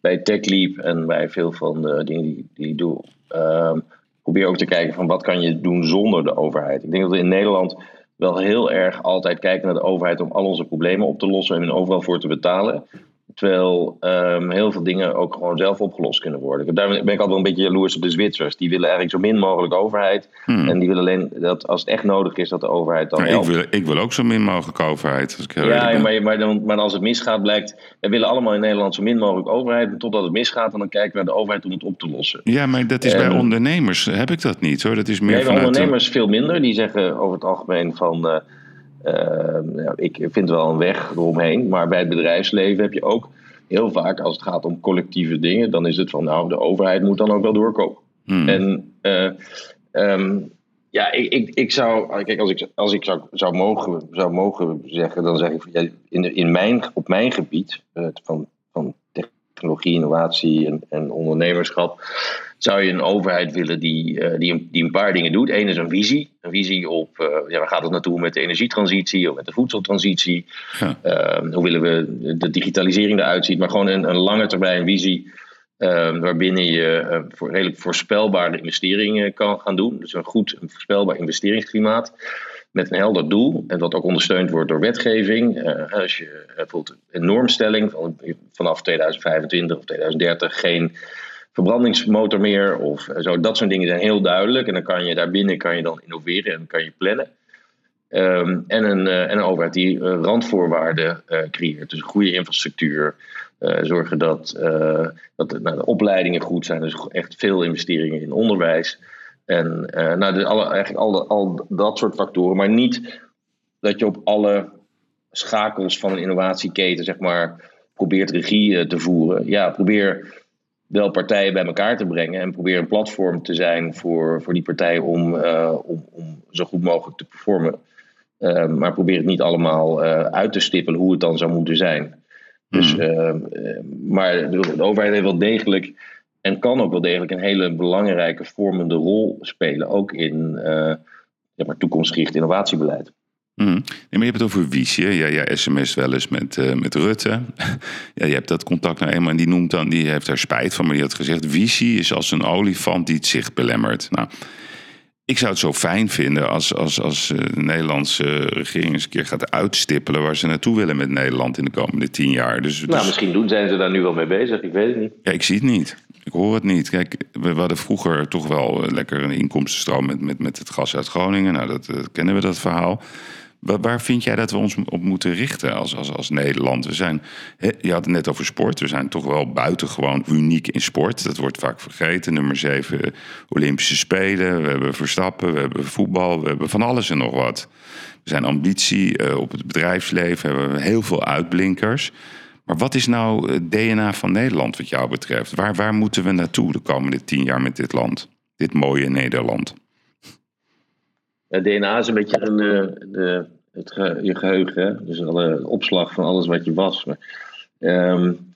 Speaker 2: bij TechLeap en bij veel van de dingen die, die ik doe, ehm, probeer ook te kijken van wat kan je doen zonder de overheid. Ik denk dat we in Nederland wel heel erg altijd kijken naar de overheid om al onze problemen op te lossen en overal voor te betalen. Terwijl um, heel veel dingen ook gewoon zelf opgelost kunnen worden. Daar ben ik altijd wel een beetje jaloers op de Zwitsers. Die willen eigenlijk zo min mogelijk overheid. Hmm. En die willen alleen dat als het echt nodig is, dat de overheid dan.
Speaker 1: Ja, ik, wil, ik wil ook zo min mogelijk overheid. Als ik
Speaker 2: heel ja, maar, maar, dan, maar als het misgaat, blijkt. We willen allemaal in Nederland zo min mogelijk overheid. Totdat het misgaat, en dan kijken we naar de overheid om het op te lossen.
Speaker 1: Ja, maar dat is bij ondernemers. Heb ik dat niet hoor. Dat is meer
Speaker 2: nee, bij ondernemers veel minder. Die zeggen over het algemeen van. Uh, uh, ik vind wel een weg eromheen. Maar bij het bedrijfsleven heb je ook heel vaak als het gaat om collectieve dingen, dan is het van nou, de overheid moet dan ook wel doorkomen. Hmm. En uh, um, ja, ik, ik, ik zou, kijk, als ik, als ik zou, zou, mogen, zou mogen zeggen, dan zeg ik in, in mijn, op mijn gebied uh, van, van technologie, innovatie en, en ondernemerschap, zou je een overheid willen die, uh, die, een, die een paar dingen doet. Eén is een visie. Een visie op uh, ja, waar gaat het naartoe met de energietransitie of met de voedseltransitie. Ja. Uh, hoe willen we de digitalisering eruit ziet. Maar gewoon een, een lange termijn visie. Ehm, waarbinnen je uh, voor redelijk voorspelbare investeringen kan gaan doen. Dus een goed een voorspelbaar investeringsklimaat met een helder doel. En dat ook ondersteund wordt door wetgeving. Uh, als je bijvoorbeeld een normstelling van, vanaf 2025 of 2030 geen verbrandingsmotor meer of zo. Dat soort dingen zijn heel duidelijk. En dan kan je daarbinnen kan je dan innoveren en kan je plannen. Ehm, en, een, uh, en een overheid die uh, randvoorwaarden creëert. Dus goede infrastructuur. zorgen dat, dat nou, de opleidingen goed zijn. Dus echt veel investeringen in onderwijs. En nou, alle, eigenlijk al, al dat soort factoren. Maar niet dat je op alle schakels van een innovatieketen, zeg maar, probeert regie te voeren. Ja, probeer wel partijen bij elkaar te brengen en probeer een platform te zijn voor, voor die partijen om, uh, om, om zo goed mogelijk te performen. Uh, maar probeer het niet allemaal uh, uit te stippelen hoe het dan zou moeten zijn. Dus, hmm. maar de, overheid heeft wel degelijk en kan ook wel degelijk een hele belangrijke vormende rol spelen, ook in ja, maar toekomstgericht innovatiebeleid.
Speaker 1: Mm. Nee, maar je hebt het over Wiesje. Ja, ja, sms wel eens met, uh, met Rutte. *laughs* ja, je hebt dat contact nou eenmaal en die noemt dan, die heeft daar spijt van, maar die had gezegd: Wiesje is als een olifant die het zicht belemmert. Nou, ik zou het zo fijn vinden als, als, als uh, de Nederlandse regering eens een keer gaat uitstippelen waar ze naartoe willen met Nederland in de komende tien jaar. Dus,
Speaker 2: nou,
Speaker 1: dus-
Speaker 2: misschien doen, zijn ze daar nu wel mee bezig, ik weet het niet.
Speaker 1: Ja, ik zie het niet. Ik hoor het niet. Kijk, we hadden vroeger toch wel lekker een inkomstenstroom met, met, met het gas uit Groningen. Nou, dat, dat kennen we dat verhaal. Waar vind jij dat we ons op moeten richten als, als, als Nederland? We zijn, je had het net over sport. We zijn toch wel buitengewoon uniek in sport. Dat wordt vaak vergeten. Nummer 7 Olympische Spelen. We hebben Verstappen, we hebben voetbal, we hebben van alles en nog wat. We zijn ambitie uh, op het bedrijfsleven. We hebben heel veel uitblinkers. Maar wat is nou het DNA van Nederland wat jou betreft? Waar, waar moeten we naartoe de komende tien jaar met dit land? Dit mooie Nederland.
Speaker 2: Het DNA is een beetje een, eh, het je geheugen. Hè? Dus alle opslag van alles wat je was. Maar, um,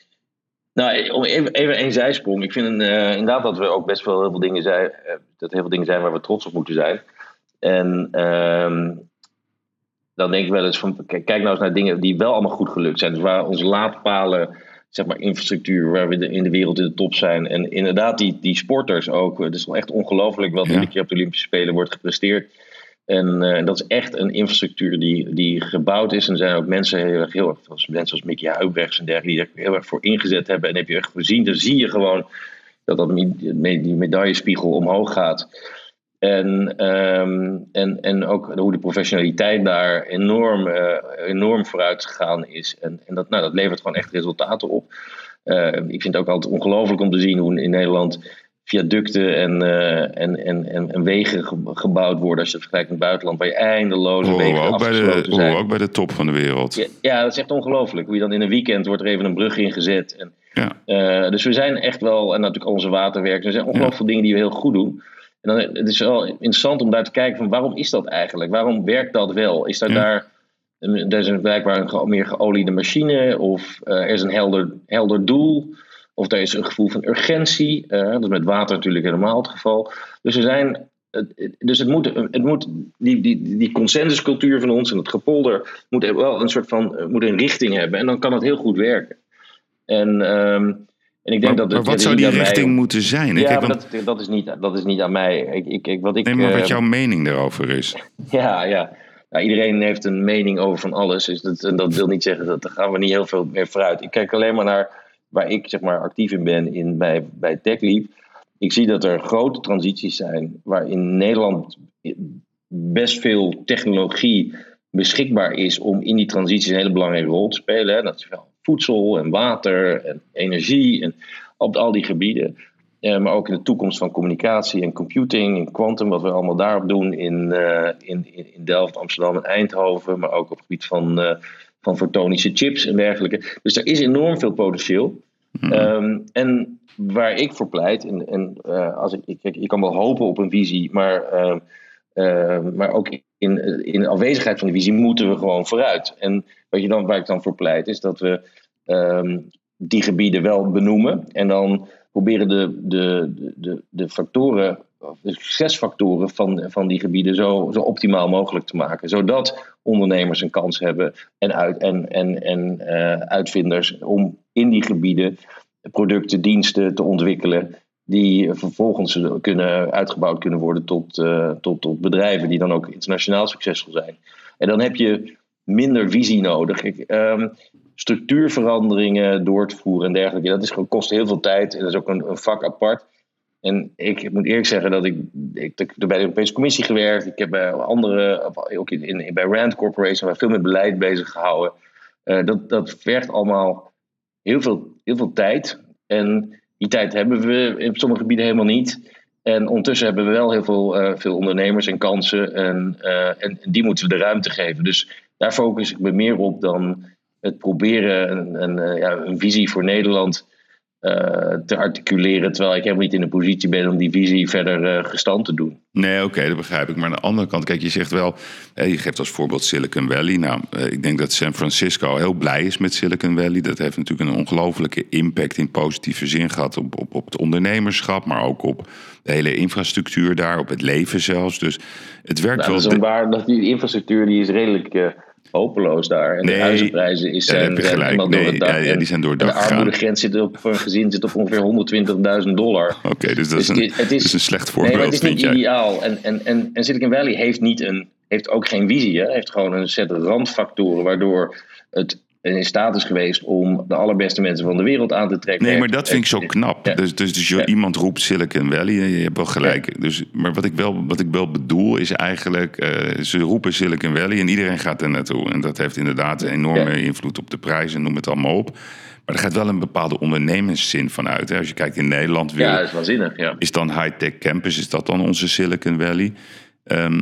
Speaker 2: nou, om even, even een zijsprong. Ik vind uh, inderdaad dat we ook best wel heel veel dingen zijn. Uh, dat heel veel dingen zijn waar we trots op moeten zijn. En um, dan denk ik wel eens van. Kijk nou eens naar dingen die wel allemaal goed gelukt zijn. Dus waar onze laadpalen zeg maar, infrastructuur waar we in de wereld in de top zijn. En inderdaad, die, die sporters ook. Het is wel echt ongelooflijk wat ja. iedere keer op de Olympische Spelen wordt gepresteerd. En uh, dat is echt een infrastructuur die, die gebouwd is. En er zijn ook mensen heel erg, heel erg zoals mensen als Mickey Huibrechts en dergelijke, die er heel erg voor ingezet hebben. En heb je echt gezien, dan zie je gewoon dat, dat die medaillespiegel omhoog gaat. En, um, en, en ook hoe de professionaliteit daar enorm, uh, enorm vooruit gegaan is. En, en dat, nou, dat levert gewoon echt resultaten op. Uh, ik vind het ook altijd ongelooflijk om te zien hoe in Nederland viaducten en, uh, en, en, en, wegen gebouwd worden. Als je het vergelijkt met het buitenland, waar je eindeloze oh, wegen
Speaker 1: ook bij de, zijn. ook bij de top van de wereld.
Speaker 2: Ja, ja, dat is echt ongelooflijk. Hoe je dan in een weekend wordt er even een brug ingezet. En, ja. Uh, dus we zijn echt wel, en natuurlijk onze waterwerken, er zijn ongelooflijk veel dingen die we heel goed doen. En dan, het is wel interessant om daar te kijken van waarom is dat eigenlijk? Waarom werkt dat wel? Is dat daar... Er is een blijkbaar een meer geoliede machine of uh, er is een helder, helder doel. Of er is een gevoel van urgentie. Uh, dat is met water natuurlijk helemaal het geval. Dus er zijn. Dus het moet, het moet die, die, die consensuscultuur van ons en het gepolder moet wel een soort van moet een richting hebben. En dan kan het heel goed werken. En, um, En ik denk
Speaker 1: maar,
Speaker 2: dat het,
Speaker 1: maar wat zou die richting moeten zijn?
Speaker 2: Ja,
Speaker 1: Kijk, want-
Speaker 2: dat, dat, is niet, dat is niet aan mij. Ik, ik, ik, wat ik,
Speaker 1: nee, maar
Speaker 2: eh,
Speaker 1: wat jouw mening daarover is. *laughs*
Speaker 2: Ja, ja. Nou, iedereen heeft een mening over van alles. Dus dat, en dat wil niet zeggen dat daar gaan we niet heel veel meer vooruit. Ik kijk alleen maar naar waar ik zeg maar, actief in ben in, bij, bij TechLeap. Ik zie dat er grote transities zijn waarin Nederland best veel technologie beschikbaar is om in die transities een hele belangrijke rol te spelen. Dat is voedsel en water en energie en op al die gebieden. Eh, maar ook in de toekomst van communicatie en computing en quantum, wat we allemaal daarop doen in, in, in in Delft, Amsterdam en Eindhoven, maar ook op het gebied van, eh, van fotonische chips en dergelijke. Dus er is enorm veel potentieel. Ehm, en waar ik voor pleit, en, en eh, als ik, ik, je kan wel hopen op een visie, maar, ehm, ehm, maar ook in, in afwezigheid van die visie moeten we gewoon vooruit. En wat je dan, waar ik dan voor pleit, is dat we die gebieden wel benoemen en dan proberen de, de, de, de factoren, de succesfactoren van, van die gebieden zo, zo optimaal mogelijk te maken. Zodat ondernemers een kans hebben en, uit, en, en, en eh, uitvinders om in die gebieden producten, diensten te ontwikkelen. Die vervolgens kunnen, uitgebouwd kunnen worden tot, eh, tot, tot bedrijven die dan ook internationaal succesvol zijn. En dan heb je minder visie nodig. Ik, ehm, structuurveranderingen door te voeren en dergelijke. Dat is, kost heel veel tijd en dat is ook een vak apart. En ik moet eerlijk zeggen dat ik, ik, ik heb bij de Europese Commissie gewerkt. Ik heb bij andere, ook in, in, bij Rand Corporation, waar veel met beleid bezig gehouden. Eh, dat, dat vergt allemaal heel veel, heel veel tijd. En die tijd hebben we in sommige gebieden helemaal niet. En ondertussen hebben we wel heel veel, eh, veel ondernemers en kansen. En, eh, en die moeten we de ruimte geven. Dus daar focus ik me meer op dan het proberen een, een, eh, ja, een visie voor Nederland eh, te articuleren. Terwijl ik helemaal niet in de positie ben om die visie verder eh, gestand te doen.
Speaker 1: Nee, oké, dat begrijp ik. Maar aan de andere kant, kijk, je zegt wel, eh, je geeft als voorbeeld Silicon Valley. Nou, eh, ik denk dat San Francisco heel blij is met Silicon Valley. Dat heeft natuurlijk een ongelofelijke impact in positieve zin gehad op, op, op het ondernemerschap, maar ook op de hele infrastructuur daar, op het leven zelfs. Dus het werkt
Speaker 2: Nou, dat,
Speaker 1: wel.
Speaker 2: is een waar, dat die infrastructuur die is redelijk eh, hopeloos daar. En
Speaker 1: Nee,
Speaker 2: de huizenprijzen is,
Speaker 1: ja,
Speaker 2: zijn,
Speaker 1: gelijk.
Speaker 2: helemaal door
Speaker 1: Nee,
Speaker 2: het dak.
Speaker 1: ja, ja, die zijn door het dak
Speaker 2: De armoedegrens zit op, voor een gezin zit op ongeveer 120.000 dollar. *laughs*
Speaker 1: Oké, dus dat is,
Speaker 2: Dus
Speaker 1: een,
Speaker 2: dit- het is-
Speaker 1: is een slecht
Speaker 2: Nee,
Speaker 1: voorbeeld,
Speaker 2: maar het is niet ideaal. En, en, en, en Silicon Valley heeft, niet een, heeft ook geen visie. Hè? heeft gewoon een set randfactoren waardoor het in staat is geweest om de allerbeste mensen van de wereld aan te trekken.
Speaker 1: Nee, maar dat vind ik zo knap.
Speaker 2: Ja.
Speaker 1: Dus, dus, dus je-
Speaker 2: Ja.
Speaker 1: iemand roept Silicon Valley, je hebt wel gelijk. Dus, maar wat ik, wel, wat ik wel bedoel is eigenlijk, eh, ze roepen Silicon Valley en iedereen gaat er naartoe. En dat heeft inderdaad een enorme invloed op de prijzen, noem het allemaal op. Maar er gaat wel een bepaalde ondernemerszin van uit. Hè. Als je kijkt in Nederland weer,
Speaker 2: Ja, is waanzinnig. Ja.
Speaker 1: is dan High Tech Campus, is dat dan onze Silicon Valley? Ehm,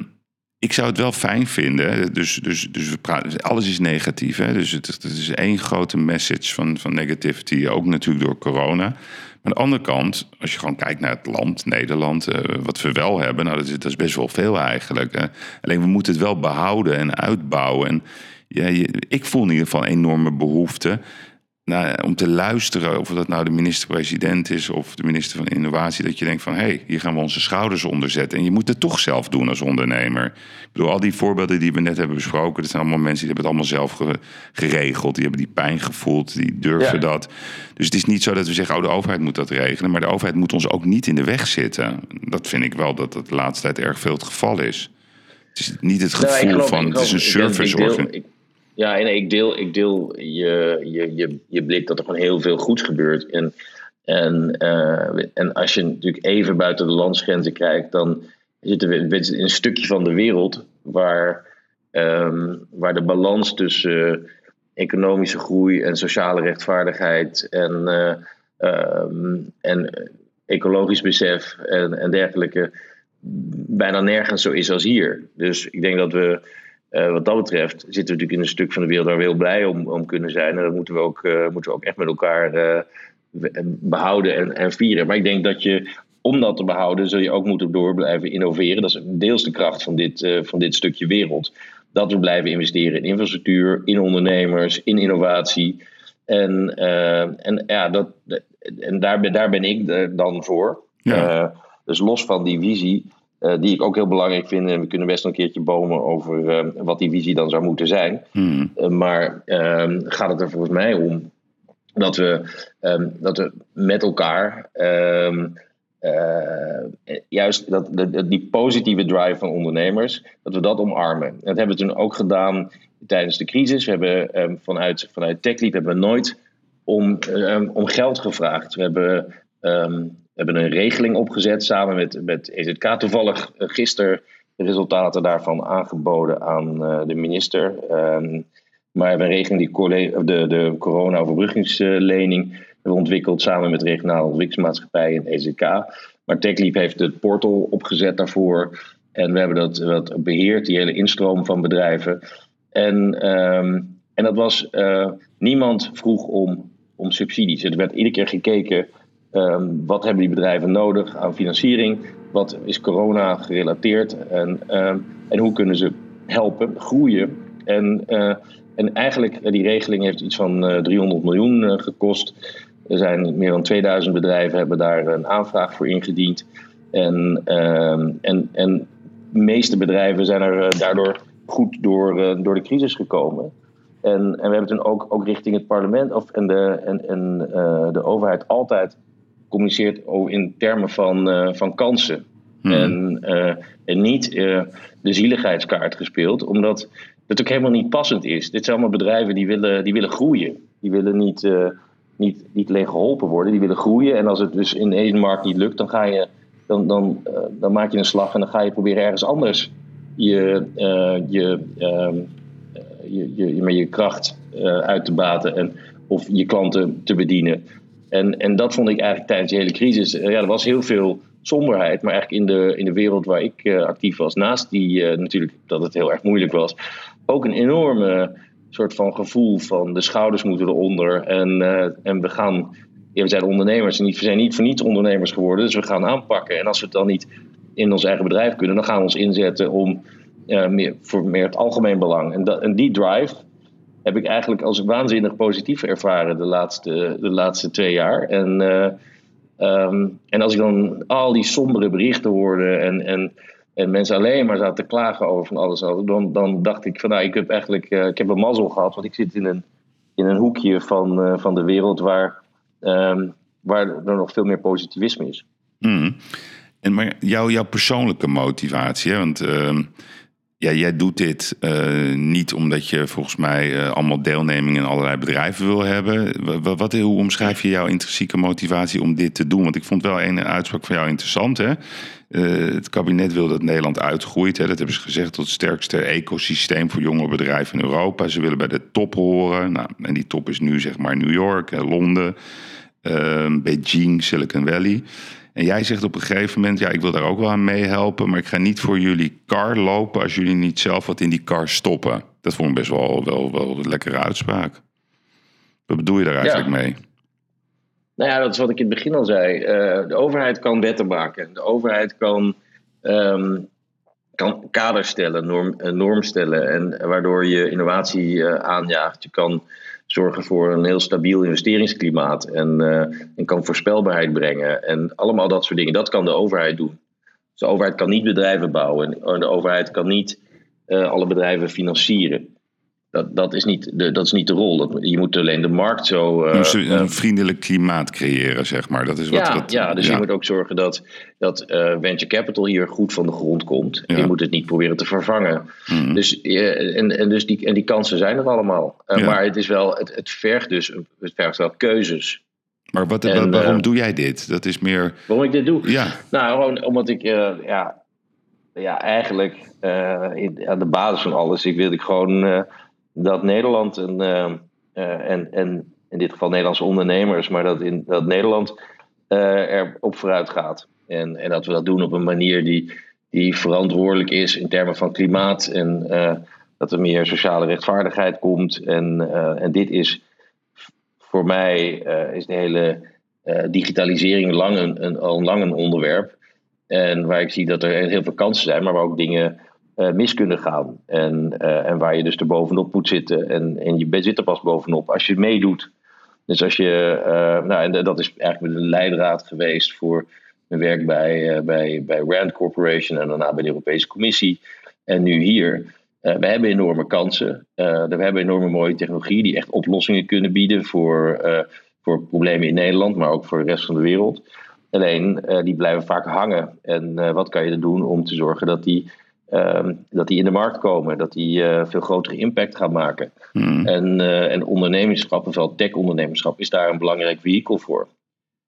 Speaker 1: ik zou het wel fijn vinden. Dus, dus, dus we praten, alles is negatief. Hè? Dus het, is één grote message van, van negativity, ook natuurlijk door corona. Maar aan de andere kant, als je gewoon kijkt naar het land, Nederland, eh, wat we wel hebben, nou, dat, is, dat is best wel veel eigenlijk. Alleen we moeten het wel behouden en uitbouwen. En ja, ik voel in ieder geval enorme behoefte om te luisteren, of dat nou de minister-president is of de minister van Innovatie, dat je denkt van hé, hey, hier gaan we onze schouders onder zetten. En je moet het toch zelf doen als ondernemer. Ik bedoel, al die voorbeelden die we net hebben besproken, dat zijn allemaal mensen die hebben het allemaal zelf ge- geregeld. Die hebben die pijn gevoeld, die durven
Speaker 2: Ja.
Speaker 1: dat. Dus het is niet zo dat we zeggen, oh, de overheid moet dat regelen. Maar de overheid moet ons ook niet in de weg zitten. Dat vind ik wel dat dat de laatste tijd erg veel het geval is. Het is niet het
Speaker 2: Nou,
Speaker 1: gevoel
Speaker 2: geloof-
Speaker 1: van, het is een service
Speaker 2: Ja, en ik deel, ik deel je, je, je, je blik dat er gewoon heel veel goeds gebeurt. En, en, eh, en als je natuurlijk even buiten de landsgrenzen kijkt, dan zitten we in een stukje van de wereld waar, ehm, waar de balans tussen eh, economische groei en sociale rechtvaardigheid en, eh, ehm, en ecologisch besef en, en dergelijke bijna nergens zo is als hier. Dus ik denk dat we, eh, wat dat betreft, zitten we natuurlijk in een stuk van de wereld waar we heel blij om, om kunnen zijn. En dat moeten we ook, eh, moeten we ook echt met elkaar eh, behouden en, en vieren. Maar ik denk dat je, om dat te behouden, zul je ook moeten door blijven innoveren. Dat is deels de kracht van dit, van dit stukje wereld. Dat we blijven investeren in infrastructuur, in ondernemers, in innovatie. En, en, ja, dat, en daar, ben, daar ben ik dan voor.
Speaker 1: Ja.
Speaker 2: Dus los van die visie, eh, die ik ook heel belangrijk vind. En we kunnen best een keertje bomen over eh, wat die visie dan zou moeten zijn.
Speaker 1: Hmm.
Speaker 2: Eh, maar ehm, gaat het er volgens mij om Dat we, ehm, dat we met elkaar ehm, eh, juist dat, die positieve drive van ondernemers, dat we dat omarmen. En dat hebben we toen ook gedaan tijdens de crisis. We hebben ehm, vanuit, vanuit TechLeap hebben we nooit om, om geld gevraagd. We hebben, we hebben een regeling opgezet samen met, met EZK. Toevallig uh, gisteren de resultaten daarvan aangeboden aan uh, de minister. Maar we hebben een regeling die de, de corona-overbruggingslening hebben ontwikkeld samen met regionale ontwikkelingsmaatschappij en EZK. Maar TechLeap heeft het portal opgezet daarvoor. En we hebben dat, dat beheerd, die hele instroom van bedrijven. En, ehm, en dat was, uh, niemand vroeg om, om subsidies. Er werd iedere keer gekeken, um, wat hebben die bedrijven nodig aan financiering? Wat is corona gerelateerd? En, um, en hoe kunnen ze helpen, groeien? En uh, en eigenlijk, eh, die regeling heeft iets van 300 eh, miljoen gekost. Er zijn meer dan 2000 bedrijven hebben daar een aanvraag voor ingediend. En, ehm, en, en de meeste bedrijven zijn er daardoor goed door, door de crisis gekomen. En, en we hebben toen ook, ook richting het parlement of, en, de, en, en de overheid altijd communiceerd in termen van, van kansen. Hmm. En, en niet de zieligheidskaart gespeeld, omdat dat ook helemaal niet passend is. Dit zijn allemaal bedrijven die willen, die willen groeien. Die willen niet, niet, niet alleen geholpen worden, die willen groeien. En als het dus in één markt niet lukt, dan, ga je, dan, dan, dan maak je een slag en dan ga je proberen ergens anders je, uh, je, ehm, je, je, je, je kracht uit te baten en, of je klanten te bedienen. En, en dat vond ik eigenlijk tijdens de hele crisis. ja, er was heel veel somberheid, maar eigenlijk in de, in de wereld waar ik actief was, naast die natuurlijk dat het heel erg moeilijk was, ook een enorme soort van gevoel van de schouders moeten eronder. En, uh, en we gaan, we zijn ondernemers en niet, we zijn niet voor niets ondernemers geworden. Dus we gaan aanpakken. En als we het dan niet in ons eigen bedrijf kunnen, dan gaan we ons inzetten om uh, meer, voor meer het algemeen belang. En, dat, en die drive heb ik eigenlijk als waanzinnig positief ervaren de laatste, de laatste twee jaar. En, uh, um, en als ik dan al die sombere berichten hoorde en, en en mensen alleen maar zaten te klagen over van alles. Dan, dan dacht ik van nou, ik heb eigenlijk uh, ik heb een mazzel gehad. Want ik zit in een, in een hoekje van, uh, van de wereld waar, um, waar er nog veel meer positivisme is.
Speaker 1: Mm. En maar jou, jouw persoonlijke motivatie, hè? want uh, ja, jij doet dit uh, niet omdat je volgens mij allemaal deelneming in allerlei bedrijven wil hebben. Wat, hoe omschrijf je jouw intrinsieke motivatie om dit te doen? Want ik vond wel een uitspraak van jou interessant. Hè? Uh, het kabinet wil dat Nederland uitgroeit. Hè. Dat hebben ze gezegd tot het sterkste ecosysteem voor jonge bedrijven in Europa. Ze willen bij de top horen. Nou, en die top is nu zeg maar New York, Londen, Beijing, Silicon Valley. En jij zegt op een gegeven moment, ja, ik wil daar ook wel aan meehelpen, maar ik ga niet voor jullie car lopen als jullie niet zelf wat in die car stoppen. Dat vond ik best wel, wel, wel een lekkere uitspraak. Wat bedoel je daar eigenlijk mee?
Speaker 2: Nou ja, dat is wat ik in het begin al zei. Uh, de overheid kan wetten maken. De overheid kan, um, kan kaders stellen, norm, uh, norm stellen. En waardoor je innovatie uh, aanjaagt. Je kan zorgen voor een heel stabiel investeringsklimaat. En, en kan voorspelbaarheid brengen. En allemaal dat soort dingen. Dat kan de overheid doen. Dus de overheid kan niet bedrijven bouwen. En de overheid kan niet alle bedrijven financieren dat, dat, is niet de, dat is niet de rol. Dat, je moet alleen de markt zo.
Speaker 1: Uh, een eh, vriendelijk klimaat creëren, zeg maar. Dat is wat,
Speaker 2: ja,
Speaker 1: wat,
Speaker 2: ja, dus je moet ook zorgen dat, dat uh, venture capital hier goed van de grond komt. Ja. Je moet het niet proberen te vervangen. Mm. Dus, en, en, dus die, en die kansen zijn er allemaal. Maar het, is wel, het, het vergt dus het vergt wel keuzes.
Speaker 1: Maar wat, en, waarom doe jij dit? Dat is meer.
Speaker 2: Waarom ik dit doe?
Speaker 1: Ja.
Speaker 2: Nou, gewoon omdat ik ja, ja, eigenlijk in, aan de basis van alles, ik wil ik gewoon dat Nederland en, uh, uh, en, en in dit geval Nederlandse ondernemers, maar dat, in, dat Nederland uh, er op vooruit gaat. En, en dat we dat doen op een manier die, die verantwoordelijk is in termen van klimaat en dat er meer sociale rechtvaardigheid komt. En, en dit is voor mij is de hele digitalisering lang een, een, al lang een onderwerp. En waar ik zie dat er heel veel kansen zijn, maar waar ook dingen uh, mis kunnen gaan. En, uh, en waar je dus er bovenop moet zitten. En, en je zit er pas bovenop als je meedoet. Dus als je, uh, nou, en dat is eigenlijk de leidraad geweest voor mijn werk bij, bij, bij Rand Corporation en daarna bij de Europese Commissie. En nu hier. we hebben enorme kansen. we hebben enorme mooie technologie die echt oplossingen kunnen bieden voor, voor problemen in Nederland, maar ook voor de rest van de wereld. Alleen die blijven vaak hangen. En wat kan je er doen om te zorgen dat die Ehm, dat die in de markt komen, dat die uh, veel grotere impact gaan maken. Hmm. En, uh, en ondernemerschap, vooral tech-ondernemerschap, is daar een belangrijk vehikel voor.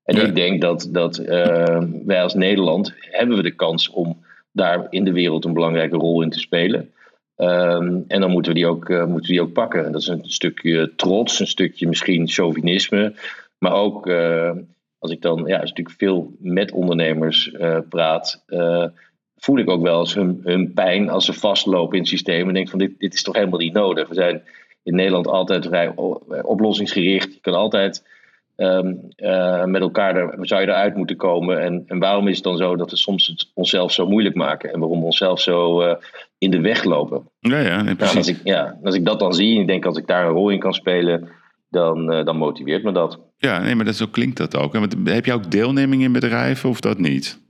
Speaker 2: En ik denk dat, dat uh, wij als Nederland hebben we de kans om daar in de wereld een belangrijke rol in te spelen. Um, en dan moeten we, die ook, uh, moeten we die ook pakken. Dat is een stukje trots, een stukje misschien chauvinisme. Maar ook als ik dan ja, als natuurlijk veel met ondernemers praat voel ik ook wel eens hun, hun pijn als ze vastlopen in het systeem. En denk van dit, dit is toch helemaal niet nodig. We zijn in Nederland altijd vrij oplossingsgericht. Je kan altijd ehm, eh, met elkaar, er, zou je eruit moeten komen. En, en waarom is het dan zo dat we soms het onszelf zo moeilijk maken? En waarom we onszelf zo uh, in de weg lopen?
Speaker 1: Ja, ja, nee, precies.
Speaker 2: als, ik, ja, als ik dat dan zie en ik denk als ik daar een rol in kan spelen, dan, uh, dan motiveert me dat.
Speaker 1: Ja, nee, maar dat, zo klinkt dat ook. heb je ook deelneming in bedrijven of dat niet?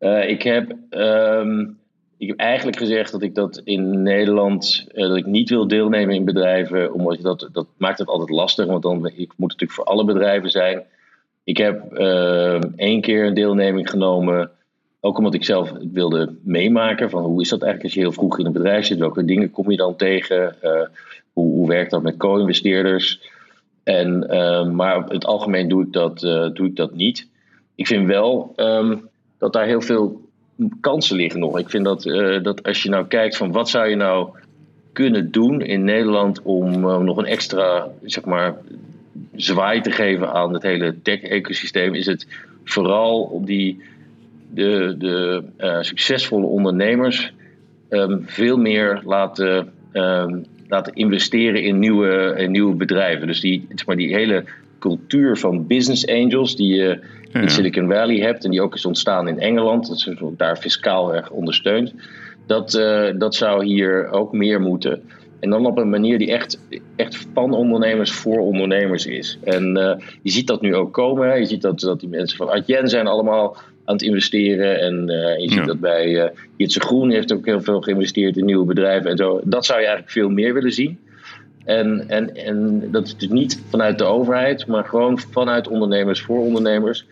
Speaker 2: Uh, ik, heb, um, ik heb eigenlijk gezegd dat ik dat in Nederland uh, dat ik niet wil deelnemen in bedrijven, omdat dat, dat maakt het altijd lastig, want dan ik moet natuurlijk voor alle bedrijven zijn. Ik heb uh, één keer een deelneming genomen, ook omdat ik zelf wilde meemaken van hoe is dat eigenlijk als je heel vroeg in een bedrijf zit, welke dingen kom je dan tegen, hoe, hoe werkt dat met co-investeerders. En, maar in het algemeen doe ik dat, doe ik dat niet. Ik vind wel dat daar heel veel kansen liggen nog. Ik vind dat, uh, dat als je nou kijkt van wat zou je nou kunnen doen in Nederland om uh, nog een extra, zeg maar, zwaai te geven aan het hele tech-ecosysteem, is het vooral op die de, de uh, succesvolle ondernemers um, veel meer laten, um, laten investeren in nieuwe, in nieuwe bedrijven. Dus die, zeg maar, die hele cultuur van business angels die je in Silicon Valley hebt en die ook is ontstaan in Engeland, dat is daar fiscaal erg ondersteund. Dat, uh, dat zou hier ook meer moeten. En dan op een manier die echt, echt van ondernemers voor ondernemers is. En uh, je ziet dat nu ook komen. Je ziet dat, dat die mensen van Adyen zijn allemaal aan het investeren. En uh, je ziet dat bij uh, Jitse Groen heeft ook heel veel geïnvesteerd in nieuwe bedrijven en zo. Dat zou je eigenlijk veel meer willen zien. En, en, en dat is dus niet vanuit de overheid, maar gewoon vanuit ondernemers voor ondernemers.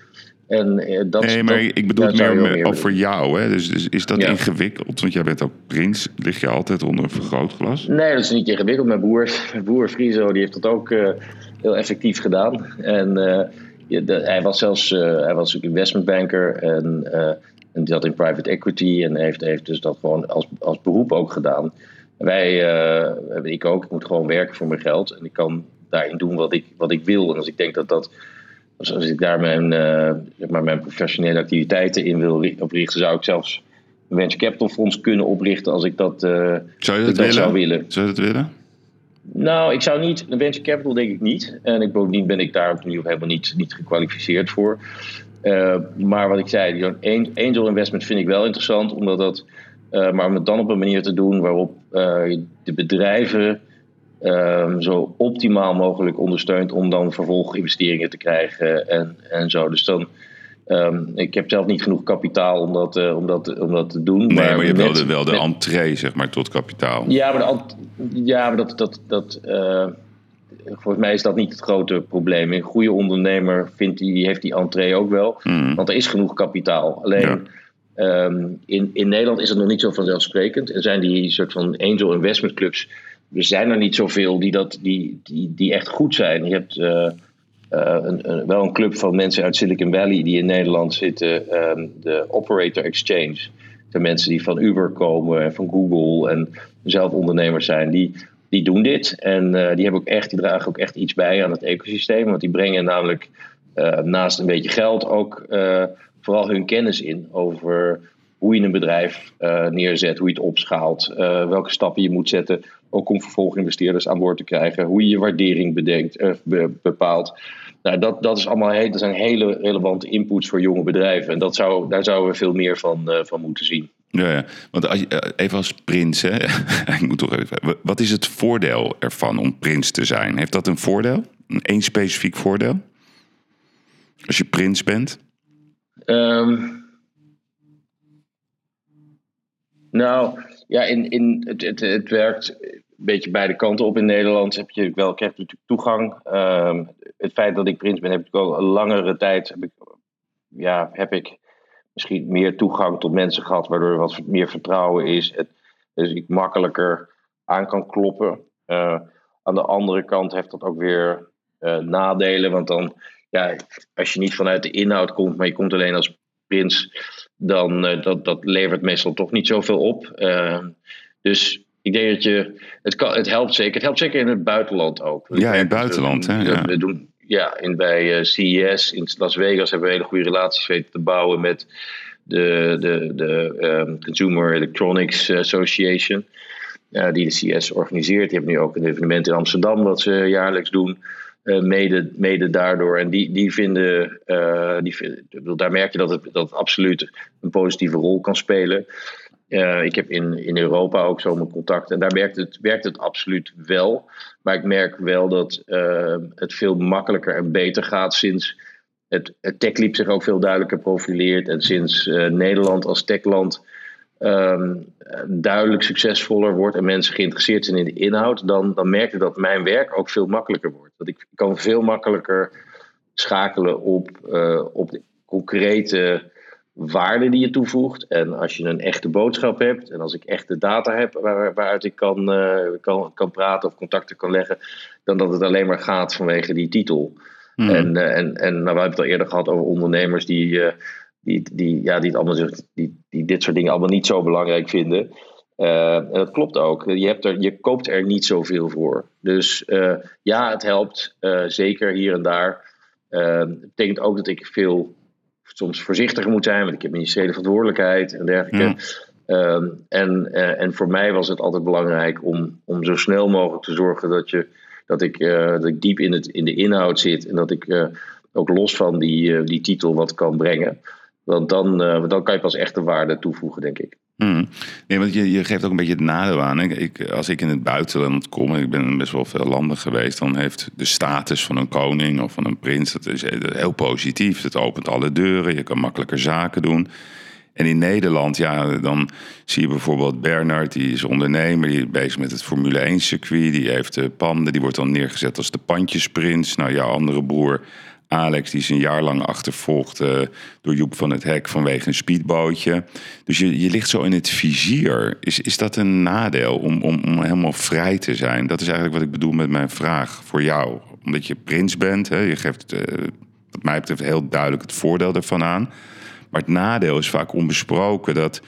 Speaker 2: En
Speaker 1: eh, dat, nee, maar ik bedoel het meer, meer voor jou. Hè? Dus, dus is dat ingewikkeld? Want jij bent ook prins. Lig je altijd onder een vergrootglas?
Speaker 2: Nee, dat is niet ingewikkeld. Mijn broer, mijn *laughs* broer Friso die heeft dat ook uh, heel effectief gedaan. En uh, de, hij was zelfs uh, hij was ook investmentbanker. En, en die zat in private equity. En heeft, heeft dus dat gewoon als, als beroep ook gedaan. Wij, ik ook, ik moet gewoon werken voor mijn geld. En ik kan daarin doen wat ik, wat ik wil. En als ik denk dat dat dus als ik daar mijn, uh, zeg maar mijn professionele activiteiten in wil oprichten, zou ik zelfs een venture capital fonds kunnen oprichten als ik dat, uh,
Speaker 1: zou, je dat, willen? zou willen. Zou je dat willen?
Speaker 2: Nou, ik zou niet, een venture capital denk ik niet. En ik, bovendien ben ik daar opnieuw helemaal niet, niet gekwalificeerd voor. Uh, maar wat ik zei, angel investment vind ik wel interessant, omdat dat, maar om het dan op een manier te doen waarop de bedrijven um, zo optimaal mogelijk ondersteunt om dan vervolginvesteringen te krijgen en, en zo. Dus dan, um, ik heb zelf niet genoeg kapitaal om dat, uh, om dat, om dat te doen.
Speaker 1: Nee, maar, maar je hebt wel de, entree, zeg maar, tot kapitaal.
Speaker 2: Ja, maar, de, ja, maar dat, dat, dat uh, volgens mij is dat niet het grote probleem. Een goede ondernemer vindt die, heeft die entree ook wel, hmm. want er is genoeg kapitaal. Alleen... Ja. Um, in, in Nederland is het nog niet zo vanzelfsprekend. Er zijn die soort van angel investment clubs er zijn er niet zoveel die, dat, die, die, die echt goed zijn. Je hebt uh, uh, een, een, wel een club van mensen uit Silicon Valley die in Nederland zitten, um, de Operator Exchange. De mensen die van Uber komen en van Google en zelf ondernemers zijn, die, die doen dit. En uh, die, hebben ook echt, die dragen ook echt iets bij aan het ecosysteem. Want die brengen namelijk naast een beetje geld ook vooral hun kennis in over hoe je een bedrijf neerzet, hoe je het opschaalt, welke stappen je moet zetten ook om vervolginvesteerders aan boord te krijgen. Hoe je je waardering bedenkt, eh, bepaalt. Nou, dat, dat, is allemaal dat zijn hele relevante inputs voor jonge bedrijven. En dat zou, daar zouden we veel meer van, uh, van moeten zien.
Speaker 1: Ja, ja. want als, uh, even als prins, hè? *laughs* ik moet toch even. Wat is het voordeel ervan om prins te zijn? Heeft dat een voordeel? Een één specifiek voordeel? Als je prins bent?
Speaker 2: Um, nou, ja, in, in, het, het, het werkt een beetje beide kanten op in Nederland. Heb je wel, krijg natuurlijk toegang. Ehm, het feit dat ik prins ben, heb ik al een langere tijd. Heb ik, ja, heb ik misschien meer toegang tot mensen gehad, waardoor er wat meer vertrouwen is. Het, dus ik makkelijker aan kan kloppen. Uh, aan de andere kant heeft dat ook weer uh, nadelen, want dan, ja, als je niet vanuit de inhoud komt, maar je komt alleen als prins, dan uh, dat, dat levert meestal toch niet zoveel op. dus ik denk dat je, het, kan, het helpt zeker. Het helpt zeker in het buitenland ook.
Speaker 1: Ja, in het buitenland, hè?
Speaker 2: Ja. We doen, ja, in, bij CES in Las Vegas hebben we hele goede relaties weten te bouwen met de, de, de um, Consumer Electronics Association, uh, die de CS organiseert. Die hebben nu ook een evenement in Amsterdam wat ze jaarlijks doen. Uh, mede, mede daardoor. En die, die vinden, uh, die daar merk je dat het, dat absoluut een positieve rol kan spelen. ik heb in, in Europa ook zo mijn contact. En daar werkt het, werkt het absoluut wel. Maar ik merk wel dat het veel makkelijker en beter gaat sinds het, het TechLeap zich ook veel duidelijker profileert. En sinds Nederland als techland um, duidelijk succesvoller wordt en mensen geïnteresseerd zijn in de inhoud, dan, dan merk ik dat mijn werk ook veel makkelijker wordt. Dat ik kan veel makkelijker schakelen op, uh, op de concrete waarde die je toevoegt. En als je een echte boodschap hebt en als ik echte data heb waar, waaruit ik kan, uh, kan, kan praten of contacten kan leggen, dan dat het alleen maar gaat vanwege die titel. Hmm. En, uh, en, en nou, we hebben het al eerder gehad over ondernemers die, die, die, ja, die, het allemaal, die, die dit soort dingen allemaal niet zo belangrijk vinden. Uh, en dat klopt ook. Je, hebt er, je koopt er niet zoveel voor. Dus ja, het helpt zeker hier en daar. Het betekent ook dat ik veel soms voorzichtiger moet zijn, want ik heb ministeriële verantwoordelijkheid en dergelijke. Hmm. en, en voor mij was het altijd belangrijk om, om zo snel mogelijk te zorgen dat je dat ik, dat ik diep in, het, in de inhoud zit en dat ik ook los van die, die titel wat kan brengen. Want dan, dan kan je pas echt de waarde toevoegen, denk ik.
Speaker 1: Hmm. Nee, want je, je geeft ook een beetje het nadeel aan. Ik, als ik in het buitenland kom, en ik ben best wel veel landen geweest, dan heeft de status van een koning of van een prins, dat is heel positief. Het opent alle deuren, je kan makkelijker zaken doen. En in Nederland, ja, dan zie je bijvoorbeeld Bernard, die is ondernemer, die is bezig met het Formule 1 circuit, die heeft de panden, die wordt dan neergezet als de pandjesprins. Nou, jouw andere broer Alex, die is een jaar lang achtervolgd uh, door Joep van het Hek vanwege een speedbootje. Dus je, je ligt zo in het vizier. Is, is dat een nadeel om, om, om helemaal vrij te zijn? Dat is eigenlijk wat ik bedoel met mijn vraag voor jou. Omdat je prins bent, hè, je geeft, uh, wat mij betreft, heel duidelijk het voordeel ervan aan. Maar het nadeel is vaak onbesproken dat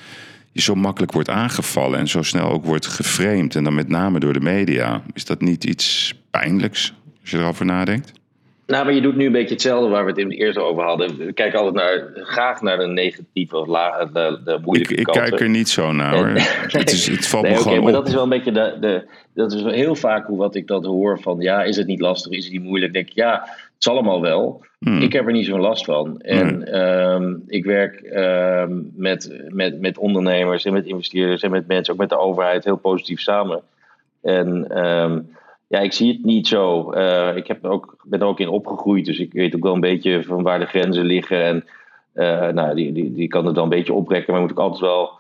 Speaker 1: je zo makkelijk wordt aangevallen en zo snel ook wordt geframed. En dan met name door de media. Is dat niet iets pijnlijks als je erover nadenkt?
Speaker 2: Nou, maar je doet nu een beetje hetzelfde waar we het in het eerste over hadden. We kijken altijd naar, graag naar de negatieve of la, de, de moeilijke
Speaker 1: ik, ik kijk er niet zo naar hoor. *laughs* het, is, het valt
Speaker 2: nee,
Speaker 1: me okay, gewoon
Speaker 2: maar
Speaker 1: op.
Speaker 2: dat is wel een beetje de, de... Dat is wel heel vaak hoe wat ik dat hoor van... Ja, is het niet lastig? Is het niet moeilijk? denk ik, ja, het is allemaal wel. Hmm. Ik heb er niet zo'n last van. En um, ik werk um, met, met, met ondernemers en met investeerders en met mensen, ook met de overheid, heel positief samen. En um, ja, ik zie het niet zo. Uh, ik heb ook, ben er ook in opgegroeid, dus ik weet ook wel een beetje van waar de grenzen liggen. En uh, nou, die, die, die kan het dan een beetje oprekken, maar moet ik altijd wel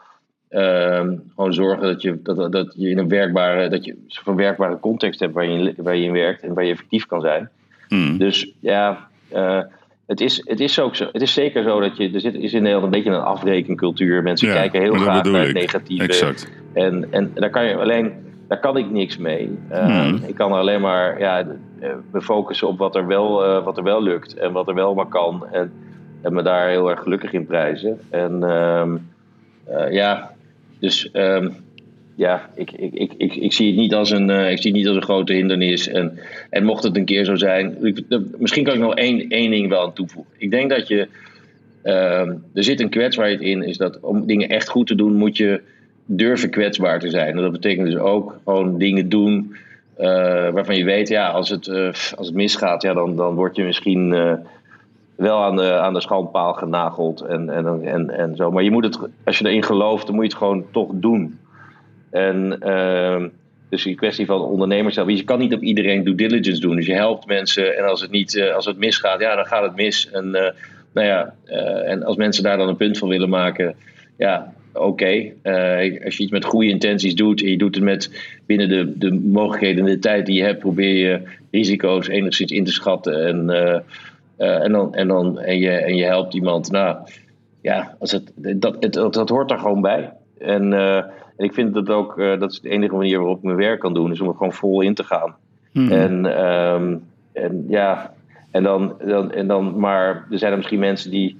Speaker 2: gewoon zorgen dat je, dat, dat je in een werkbare, dat je een werkbare context hebt waar je, waar je in werkt en waar je effectief kan zijn. Hmm. Dus ja, uh, het, is, het, is ook zo, het is zeker zo dat je. Er zit, is in Nederland een beetje een afrekencultuur. Mensen ja, kijken heel graag naar het negatieve.
Speaker 1: Exact.
Speaker 2: En, en daar kan je alleen. Daar kan ik niks mee. Uh, hmm. Ik kan alleen maar ja, me focussen op wat er, wel, uh, wat er wel lukt en wat er wel maar kan. En, en me daar heel erg gelukkig in prijzen. En um, ja, dus um, ja, ik, ik, ik, ik, ik, zie het niet als een, ik zie het niet als een grote hindernis. En, en mocht het een keer zo zijn. Ik, misschien kan ik nog één, één ding wel aan toevoegen. Ik denk dat je. Er zit een kwetsbaarheid in. Is dat om dingen echt goed te doen, moet je durven kwetsbaar te zijn. En dat betekent dus ook gewoon dingen doen. Uh, waarvan je weet, ja, als het, uh, als het misgaat, ja, dan, dan word je misschien wel aan de, aan de schandpaal genageld en, en, en, en zo. Maar je moet het, als je erin gelooft, dan moet je het gewoon toch doen. En uh, dus die kwestie van ondernemers zelf. Je kan niet op iedereen due diligence doen. Dus je helpt mensen en als het, niet, als het misgaat, ja, dan gaat het mis. En, nou ja, en als mensen daar dan een punt van willen maken, ja, oké. Eh, als je iets met goede intenties doet en je doet het met binnen de, de mogelijkheden en de tijd die je hebt, probeer je risico's enigszins in te schatten en, en, dan, en, dan, en, je, en je helpt iemand. Nou ja, als het, dat, het, dat, hoort er gewoon bij. En, en ik vind dat ook, dat is de enige manier waarop ik mijn werk kan doen, is om er gewoon vol in te gaan. Hmm. En, ehm, en ja, en dan, dan, en dan, maar er zijn er misschien mensen die,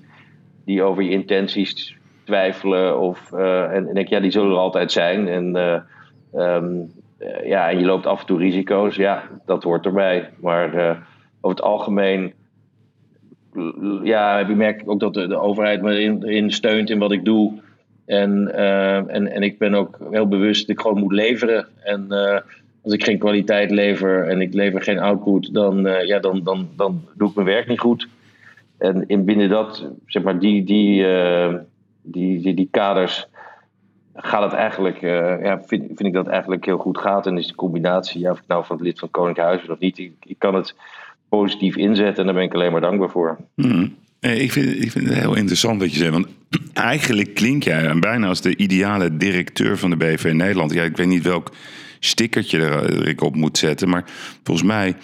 Speaker 2: die over je intenties twijfelen. Of, uh, en, denk, ja, die zullen er altijd zijn. En, uh, um, ja, en je loopt af en toe risico's. Ja, dat hoort erbij. Maar over het algemeen. Ja, merk ik ook dat de, overheid me erin, erin, steunt in wat ik doe. En, en, en ik ben ook heel bewust dat ik gewoon moet leveren. En als ik geen kwaliteit lever en ik lever geen output, dan, ja, dan, dan, dan doe ik mijn werk niet goed. En in binnen dat, zeg maar, die, die, die, die, die, kaders gaat het eigenlijk, uh, ja, vind, vind ik dat eigenlijk heel goed gaat. En is de combinatie, ja, of ik nou van het lid van Koninklijk Huis of niet, ik, ik, kan het positief inzetten en daar ben ik alleen maar dankbaar voor.
Speaker 1: Hmm. Ik vind, ik vind het heel interessant wat je zegt. Want *clears throat* eigenlijk klink jij bijna als de ideale directeur van de BV Nederland. Ja, ik weet niet welk stickertje er ik op moet zetten. Maar volgens mij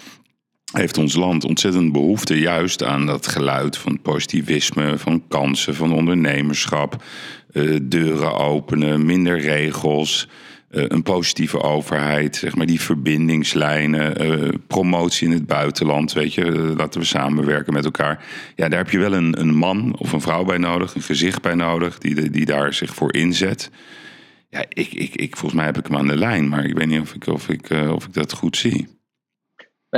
Speaker 1: heeft ons land ontzettend behoefte juist aan dat geluid van positivisme, van kansen, van ondernemerschap, uh, deuren openen, minder regels. Uh, een positieve overheid, zeg maar die verbindingslijnen, uh, promotie in het buitenland, weet je, laten we samenwerken met elkaar. Ja, daar heb je wel een, een man of een vrouw bij nodig, een gezicht bij nodig, die, die daar zich voor inzet. Ja, ik, ik, ik, volgens mij heb ik hem aan de lijn, maar ik weet niet of ik, of ik, of ik dat goed zie.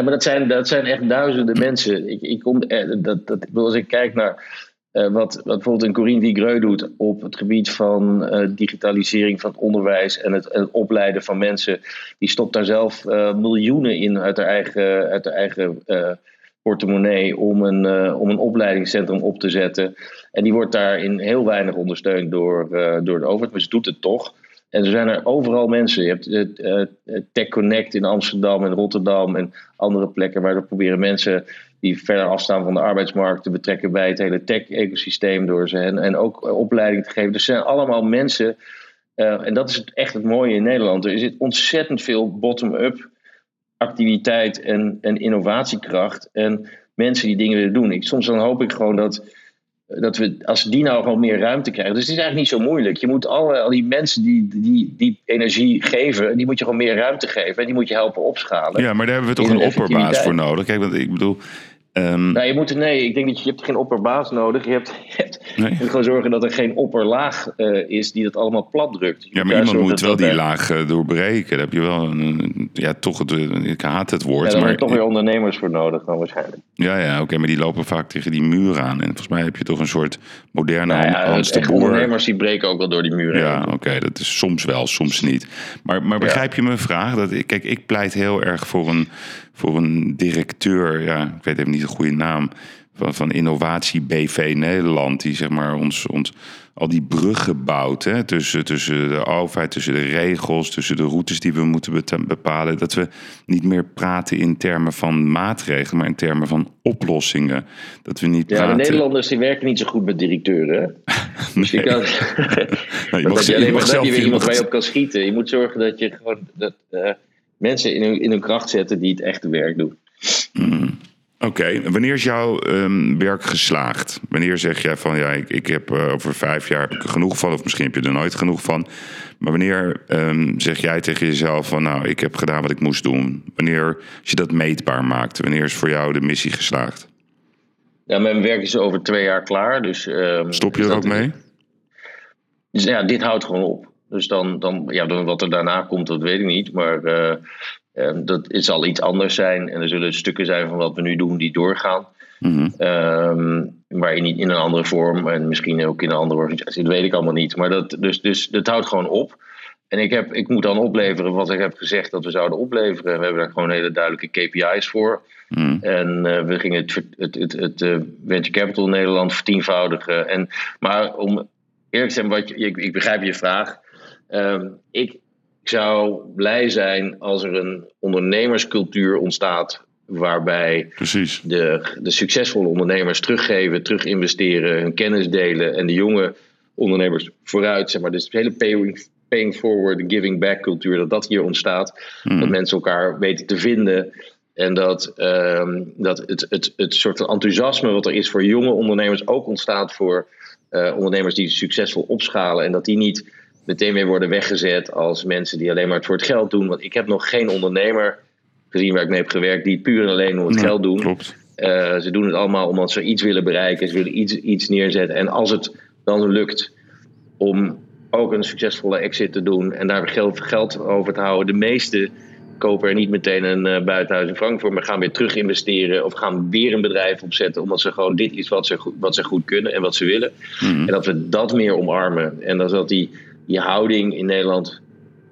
Speaker 2: Maar dat zijn, dat zijn echt duizenden mensen. Ik, ik kom, eh, dat, dat, als ik kijk naar uh, wat, wat bijvoorbeeld een Corinne Vigreux doet op het gebied van uh, digitalisering van het onderwijs en het, het, opleiden van mensen, die stopt daar zelf miljoenen in uit haar eigen, uit haar eigen portemonnee om een, om een opleidingscentrum op te zetten. En die wordt daarin heel weinig ondersteund door, door de overheid, maar ze doet het toch. En er zijn er overal mensen. Je hebt uh, Tech Connect in Amsterdam en Rotterdam en andere plekken waar we proberen mensen die verder afstaan van de arbeidsmarkt te betrekken bij het hele tech-ecosysteem door ze en, ook opleiding te geven. Dus er zijn allemaal mensen, en dat is echt het mooie in Nederland. Er zit ontzettend veel bottom-up activiteit en, en innovatiekracht en mensen die dingen willen doen. Ik, soms dan hoop ik gewoon dat dat we, als die nou gewoon meer ruimte krijgen. Dus het is eigenlijk niet zo moeilijk. Je moet alle, al die mensen die, die die energie geven, die moet je gewoon meer ruimte geven. En die moet je helpen opschalen.
Speaker 1: Ja, maar daar hebben we toch een opperbaas voor nodig. Kijk, want ik bedoel,
Speaker 2: Um, nou, je moet, nee, ik denk dat je, je hebt geen opperbaas nodig. Hebt, je hebt nee. moet gewoon zorgen dat er geen opperlaag uh, is die dat allemaal plat drukt.
Speaker 1: ja, maar iemand moet wel die laag uh, doorbreken. Daar heb je wel een, ja, toch het, ik haat het woord.
Speaker 2: Ja, daar
Speaker 1: maar
Speaker 2: heb je toch weer ondernemers voor nodig dan waarschijnlijk.
Speaker 1: Ja, ja, oké, okay, maar die lopen vaak tegen die muur aan. En volgens mij heb je toch een soort moderne nou ja, Hans
Speaker 2: de Boer. ondernemers die breken ook wel door die muur
Speaker 1: Ja, oké, okay, dat is soms wel, soms niet. Maar, maar begrijp je mijn vraag? Dat, kijk, ik pleit heel erg voor een voor een directeur, ja, ik weet even niet de goede naam, van, van Innovatie BV Nederland, die zeg maar ons, ons al die bruggen bouwt hè, tussen, tussen de overheid, tussen de regels, tussen de routes die we moeten bepalen. Dat we niet meer praten in termen van maatregelen, maar in termen van oplossingen. Dat we niet
Speaker 2: ja,
Speaker 1: praten...
Speaker 2: de Nederlanders die werken niet zo goed met directeuren. *laughs* Dus je kan. *laughs*
Speaker 1: nou, *laughs* je mag, je, je mag zelf
Speaker 2: je iemand waar je op kan schieten. Je moet zorgen dat je gewoon. Dat, uh, mensen in hun, in hun kracht zetten die het echte werk doen.
Speaker 1: Mm. Oké, wanneer is jouw um, werk geslaagd? Wanneer zeg jij van ja, ik, ik heb uh, over vijf jaar heb ik er genoeg van, of misschien heb je er nooit genoeg van. Maar wanneer um, zeg jij tegen jezelf van nou, ik heb gedaan wat ik moest doen? Wanneer, als je dat meetbaar maakt, wanneer is voor jou de missie geslaagd?
Speaker 2: Ja, mijn werk is over twee jaar klaar. Dus, um,
Speaker 1: Stop je er ook mee?
Speaker 2: Dus ja, dit houdt gewoon op. Dus dan, dan, ja, dan wat er daarna komt, dat weet ik niet. Maar uh, uh, dat het zal iets anders zijn. En er zullen stukken zijn van wat we nu doen die doorgaan. Mm-hmm. Um, maar in, in een andere vorm en misschien ook in een andere organisatie. Dat weet ik allemaal niet. Maar dat, dus, dus dat houdt gewoon op. En ik, heb, ik moet dan opleveren wat ik heb gezegd dat we zouden opleveren. We hebben daar gewoon hele duidelijke KPI's voor. Mm. En uh, we gingen het, het, het, het, uh, Venture Capital Nederland vertienvoudigen. En, maar om eerlijk te zijn, wat je, ik, ik begrijp je vraag. Um, ik, ik zou blij zijn als er een ondernemerscultuur ontstaat. Waarbij
Speaker 1: Precies.
Speaker 2: De, de succesvolle ondernemers teruggeven, terug investeren, hun kennis delen. En de jonge ondernemers vooruit. Zeg maar. Dus de hele paying, paying forward, giving back cultuur, dat dat hier ontstaat.
Speaker 1: Hmm.
Speaker 2: Dat mensen elkaar weten te vinden. En dat, ehm, dat het, het, het soort van enthousiasme wat er is voor jonge ondernemers ook ontstaat voor eh, ondernemers die succesvol opschalen. En dat die niet meteen weer worden weggezet als mensen die alleen maar het voor het geld doen. Want ik heb nog geen ondernemer gezien waar ik mee heb gewerkt die puur en alleen om het
Speaker 1: Ja,
Speaker 2: geld doen.
Speaker 1: Klopt.
Speaker 2: Eh, ze doen het allemaal omdat ze iets willen bereiken. Ze willen iets, iets neerzetten. En als het dan lukt om ook een succesvolle exit te doen en daar geld, geld over te houden. De meeste kopen er niet meteen een eh, buitenhuis in Frankfurt, maar gaan weer terug investeren of gaan weer een bedrijf opzetten. Omdat ze gewoon dit is wat ze goed, wat ze goed kunnen en wat ze willen.
Speaker 1: Mhm.
Speaker 2: En dat we dat meer omarmen. En dat, dat die, die houding in Nederland.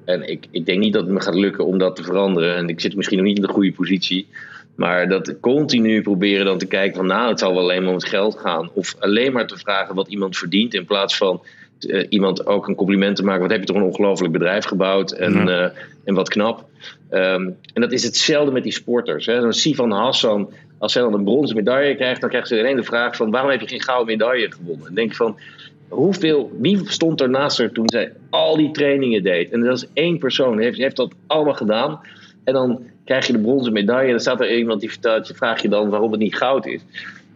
Speaker 2: En ik, ik denk niet dat het me gaat lukken om dat te veranderen. En ik zit misschien nog niet in de goede positie. Maar dat continu proberen dan te kijken van nou, het zal wel alleen maar om het geld gaan. Of alleen maar te vragen wat iemand verdient. In plaats van eh, iemand ook een compliment te maken. Wat heb je toch een ongelooflijk bedrijf gebouwd. En,
Speaker 1: Ja.
Speaker 2: eh, en wat knap. Ehm, en dat is hetzelfde met die sporters. Hè. Zo'n Sivan Hassan, als hij dan een bronzen medaille krijgt, dan krijgt ze alleen de vraag van waarom heb je geen gouden medaille gewonnen? En denk je van, hoeveel, wie stond er naast haar toen zij al die trainingen deed? En dat is één persoon, heeft, heeft dat allemaal gedaan. En dan krijg je de bronzen medaille en dan staat er iemand die vertelt, je vraagt je dan waarom het niet goud is.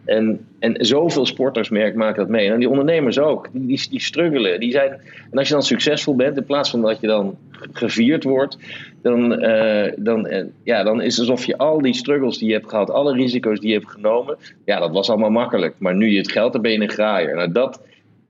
Speaker 2: En, en zoveel sporters maken dat mee. En die ondernemers ook. Die, die, die struggelen. Die zijn, en als je dan succesvol bent, in plaats van dat je dan gevierd wordt, dan, eh, dan, eh, ja, dan is het alsof je al die struggles die je hebt gehad, alle risico's die je hebt genomen, ja, dat was allemaal makkelijk. Maar nu je het geld hebt, ben je een graaier. Nou, dat,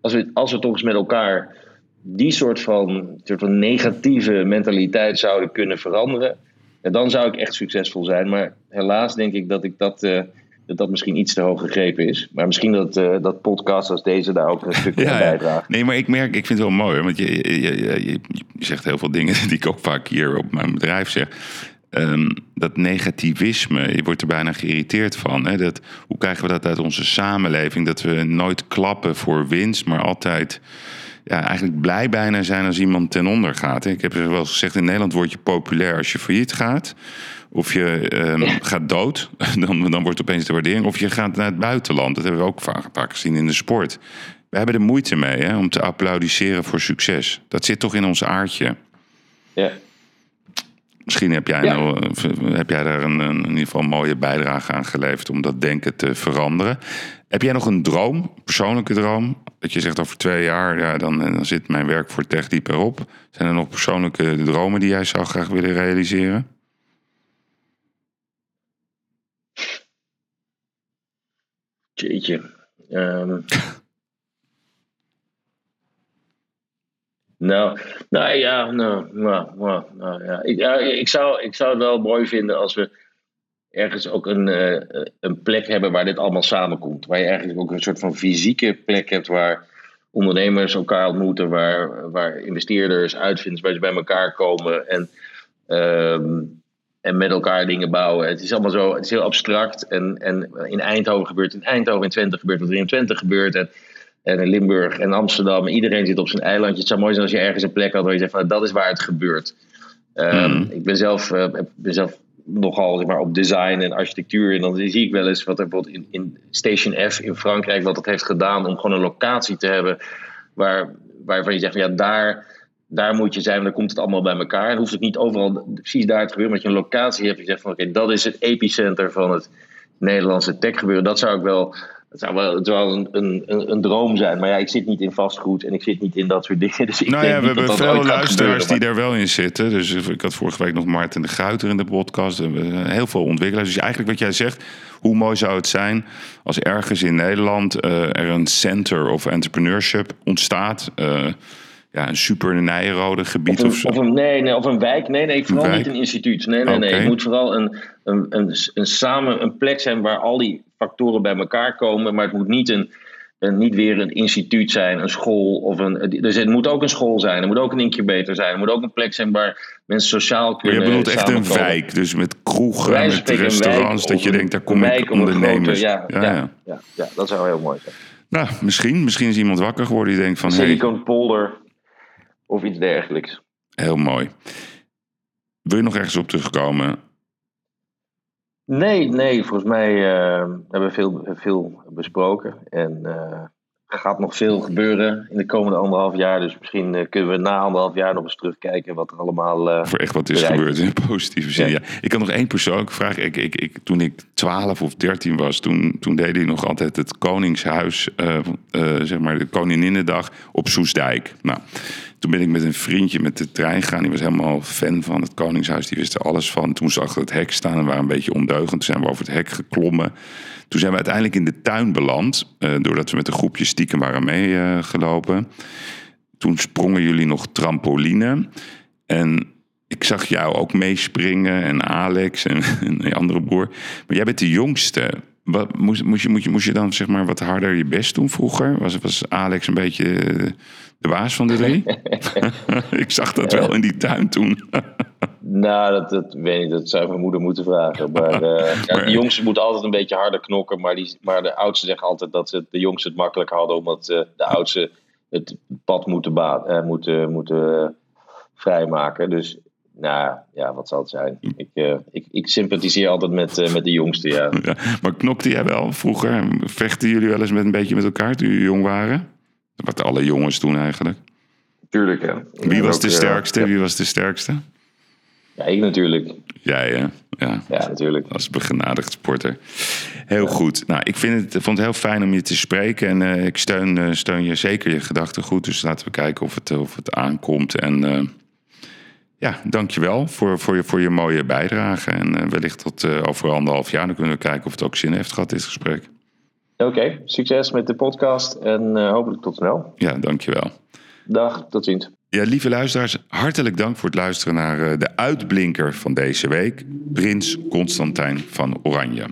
Speaker 2: als, we, als we toch eens met elkaar die soort van, soort van negatieve mentaliteit zouden kunnen veranderen, ja, dan zou ik echt succesvol zijn. Maar helaas denk ik dat ik dat. eh, dat dat misschien iets te hoog gegrepen is. Maar misschien dat, eh dat podcasts als deze daar ook een stukje *laughs*
Speaker 1: Ja,
Speaker 2: bijdragen.
Speaker 1: Nee, maar ik merk, ik vind het wel mooi, hoor, want je, je, je, je, je zegt heel veel dingen *laughs* die ik ook vaak hier op mijn bedrijf zeg. Ehm, dat negativisme, je wordt er bijna geïrriteerd van. Hè? Dat, hoe krijgen we dat uit onze samenleving? Dat we nooit klappen voor winst, maar altijd ja, eigenlijk blij bijna zijn als iemand ten onder gaat. hè. Ik heb wel eens gezegd, in Nederland word je populair als je failliet gaat. Of je ehm, gaat dood, *laughs* dan, dan wordt opeens de waardering. Of je gaat naar het buitenland. Dat hebben we ook vaak, vaak gezien in de sport. We hebben er moeite mee hè, om te applaudisseren voor succes. Dat zit toch in ons aardje.
Speaker 2: Ja.
Speaker 1: Misschien heb jij,
Speaker 2: Ja.
Speaker 1: nou, eh, heb jij daar een, een, in ieder geval een mooie bijdrage aan geleverd om dat denken te veranderen. Heb jij nog een droom, persoonlijke droom? Dat je zegt over twee jaar, ja, dan, dan zit mijn werk voor TechDiep erop. Zijn er nog persoonlijke dromen die jij zou graag willen realiseren?
Speaker 2: Jeetje. Ehm. Nou, nou ja, nou, nou, nou, ja. Ik, ja, ik, zou, ik zou het wel mooi vinden als we ergens ook een, eh, een plek hebben waar dit allemaal samenkomt. Waar je eigenlijk ook een soort van fysieke plek hebt waar ondernemers elkaar ontmoeten, waar, waar investeerders, uitvinders, ze bij elkaar komen en, ehm, en met elkaar dingen bouwen. Het is allemaal zo, het is heel abstract. En, en in Eindhoven gebeurt in Eindhoven, in Twente gebeurt wat in Twente gebeurt. En, en in Limburg en Amsterdam. Iedereen zit op zijn eilandje. Het zou mooi zijn als je ergens een plek had waar je zegt van dat is waar het gebeurt. Ehm,
Speaker 1: Mhm.
Speaker 2: Ik ben zelf, eh, ben zelf nogal zeg maar, op design en architectuur. En dan zie ik wel eens wat er bijvoorbeeld in, in Station F in Frankrijk, wat dat heeft gedaan om gewoon een locatie te hebben waar, waarvan je zegt ja, daar, daar moet je zijn, dan komt het allemaal bij elkaar. En hoeft het niet overal precies daar te gebeuren, maar dat je een locatie hebt. Je zegt van oké, dat is het epicenter van het Nederlandse tech gebeuren. Dat zou ik wel. Het zou wel, het zou wel een, een, een, een droom zijn. Maar ja, ik zit niet in vastgoed en ik zit niet in dat soort dingen. *laughs* Dus ik
Speaker 1: nou
Speaker 2: denk
Speaker 1: ja, we
Speaker 2: dat
Speaker 1: hebben
Speaker 2: dat
Speaker 1: veel luisteraars die daar wel in zitten. Dus ik had vorige week nog Maarten de Gruiter in de podcast. Heel veel ontwikkelaars. Dus eigenlijk wat jij zegt, hoe mooi zou het zijn als ergens in Nederland eh, er een center of entrepreneurship ontstaat. Eh, ja, een super Nijrode gebied
Speaker 2: Of
Speaker 1: of, zo.
Speaker 2: of, een, nee, nee, of een wijk. Nee, nee, vooral niet een instituut. Nee, nee, nee. Het moet vooral een, een, een, een, samen, een plek zijn waar al die factoren bij elkaar komen. Maar het moet niet, een, een, niet weer een instituut zijn, een school. Of een, dus het moet ook een school zijn. Het moet ook een incubator zijn. Het moet ook een plek zijn waar mensen sociaal
Speaker 1: Maar
Speaker 2: kunnen
Speaker 1: je bedoelt echt een wijk, dus met kroegen,
Speaker 2: Wij
Speaker 1: met restaurants, dat je denkt, daar kom ik
Speaker 2: grote-
Speaker 1: ondernemers.
Speaker 2: ja,
Speaker 1: ja,
Speaker 2: ja,
Speaker 1: ja.
Speaker 2: Ja, dat zou heel mooi zijn.
Speaker 1: Nou, misschien, misschien is iemand wakker geworden die denkt van, hey,
Speaker 2: Silicon Polder of iets dergelijks.
Speaker 1: heel mooi. Wil je nog ergens op terugkomen?
Speaker 2: Nee, nee, volgens mij eh, hebben we veel, veel besproken. En eh, er gaat nog veel gebeuren in de komende anderhalf jaar. Dus misschien eh, kunnen we na anderhalf jaar nog eens terugkijken wat er allemaal. Uh,
Speaker 1: Voor echt wat is gebeurd in positieve zin. Ja. Ik had nog één persoonlijke vraag. Ik, ik, ik, toen ik 12 of 13 was, toen, toen deed hij nog altijd het Koningshuis, zeg maar de Koninginnedag op Soesdijk. Nou. Toen ben ik met een vriendje met de trein gegaan. Die was helemaal fan van het Koningshuis. Die wist er alles van. Toen zag het hek staan en waren een beetje ondeugend. Toen zijn we over het hek geklommen. Toen zijn we uiteindelijk in de tuin beland. Uh, doordat we met een groepje stiekem waren meegelopen. Uh, Toen sprongen jullie nog trampoline. En ik zag jou ook meespringen. En Alex en *laughs* een andere broer. Maar jij bent de jongste. Wat, moest, moest, je, moest, je, moest je dan zeg maar wat harder je best doen vroeger? Was, was Alex een beetje de baas van de drie? *laughs* *laughs* ik zag dat wel in die tuin toen. *laughs*
Speaker 2: nou, dat, dat weet ik Dat zou mijn moeder moeten vragen. Maar, uh, ja, de jongste moet altijd een beetje harder knokken. Maar, die, maar de oudste zeggen altijd dat ze de jongste het makkelijk hadden. Omdat uh, de oudste het pad moeten, uh, moeten, moeten vrijmaken. Dus nou ja, wat zal het zijn? Ik, uh, ik, ik sympathiseer altijd met, uh, met de jongste, ja. *laughs* ja.
Speaker 1: Maar knokte jij wel vroeger? Vechten jullie wel eens met een beetje met elkaar toen jullie jong waren? Wat alle jongens doen eigenlijk.
Speaker 2: Tuurlijk, ja.
Speaker 1: Wie was ook, de sterkste? Ja. Wie was de sterkste?
Speaker 2: Ja, ik natuurlijk.
Speaker 1: Jij, hè? Ja,
Speaker 2: ja natuurlijk.
Speaker 1: Als begenadigd sporter. Heel ja. goed. Nou, ik vind het, vond het heel fijn om je te spreken. En uh, ik steun, uh, steun je zeker je gedachten goed. Dus laten we kijken of het, of het aankomt. En uh, ja, dankjewel voor, voor, je, voor je mooie bijdrage. En wellicht tot over anderhalf jaar. Dan kunnen we kijken of het ook zin heeft gehad, dit gesprek.
Speaker 2: Oké, okay, succes met de podcast en uh, hopelijk tot snel.
Speaker 1: Ja, dankjewel.
Speaker 2: Dag, tot ziens.
Speaker 1: Ja, lieve luisteraars, hartelijk dank voor het luisteren naar de uitblinker van deze week, Prins Constantijn van Oranje.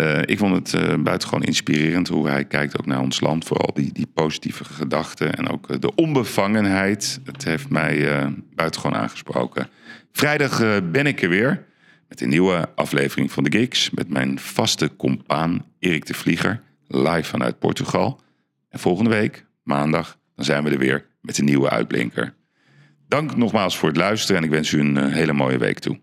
Speaker 1: Uh, ik vond het uh, buitengewoon inspirerend hoe hij kijkt ook naar ons land. Vooral die, die positieve gedachten en ook uh, de onbevangenheid. Het heeft mij buitengewoon aangesproken. Vrijdag ben ik er weer. Met een nieuwe aflevering van de Gigs met mijn vaste compaan Erik de Vlieger, live vanuit Portugal. En volgende week, maandag, dan zijn we er weer met een nieuwe uitblinker. Dank nogmaals voor het luisteren en ik wens u een hele mooie week toe.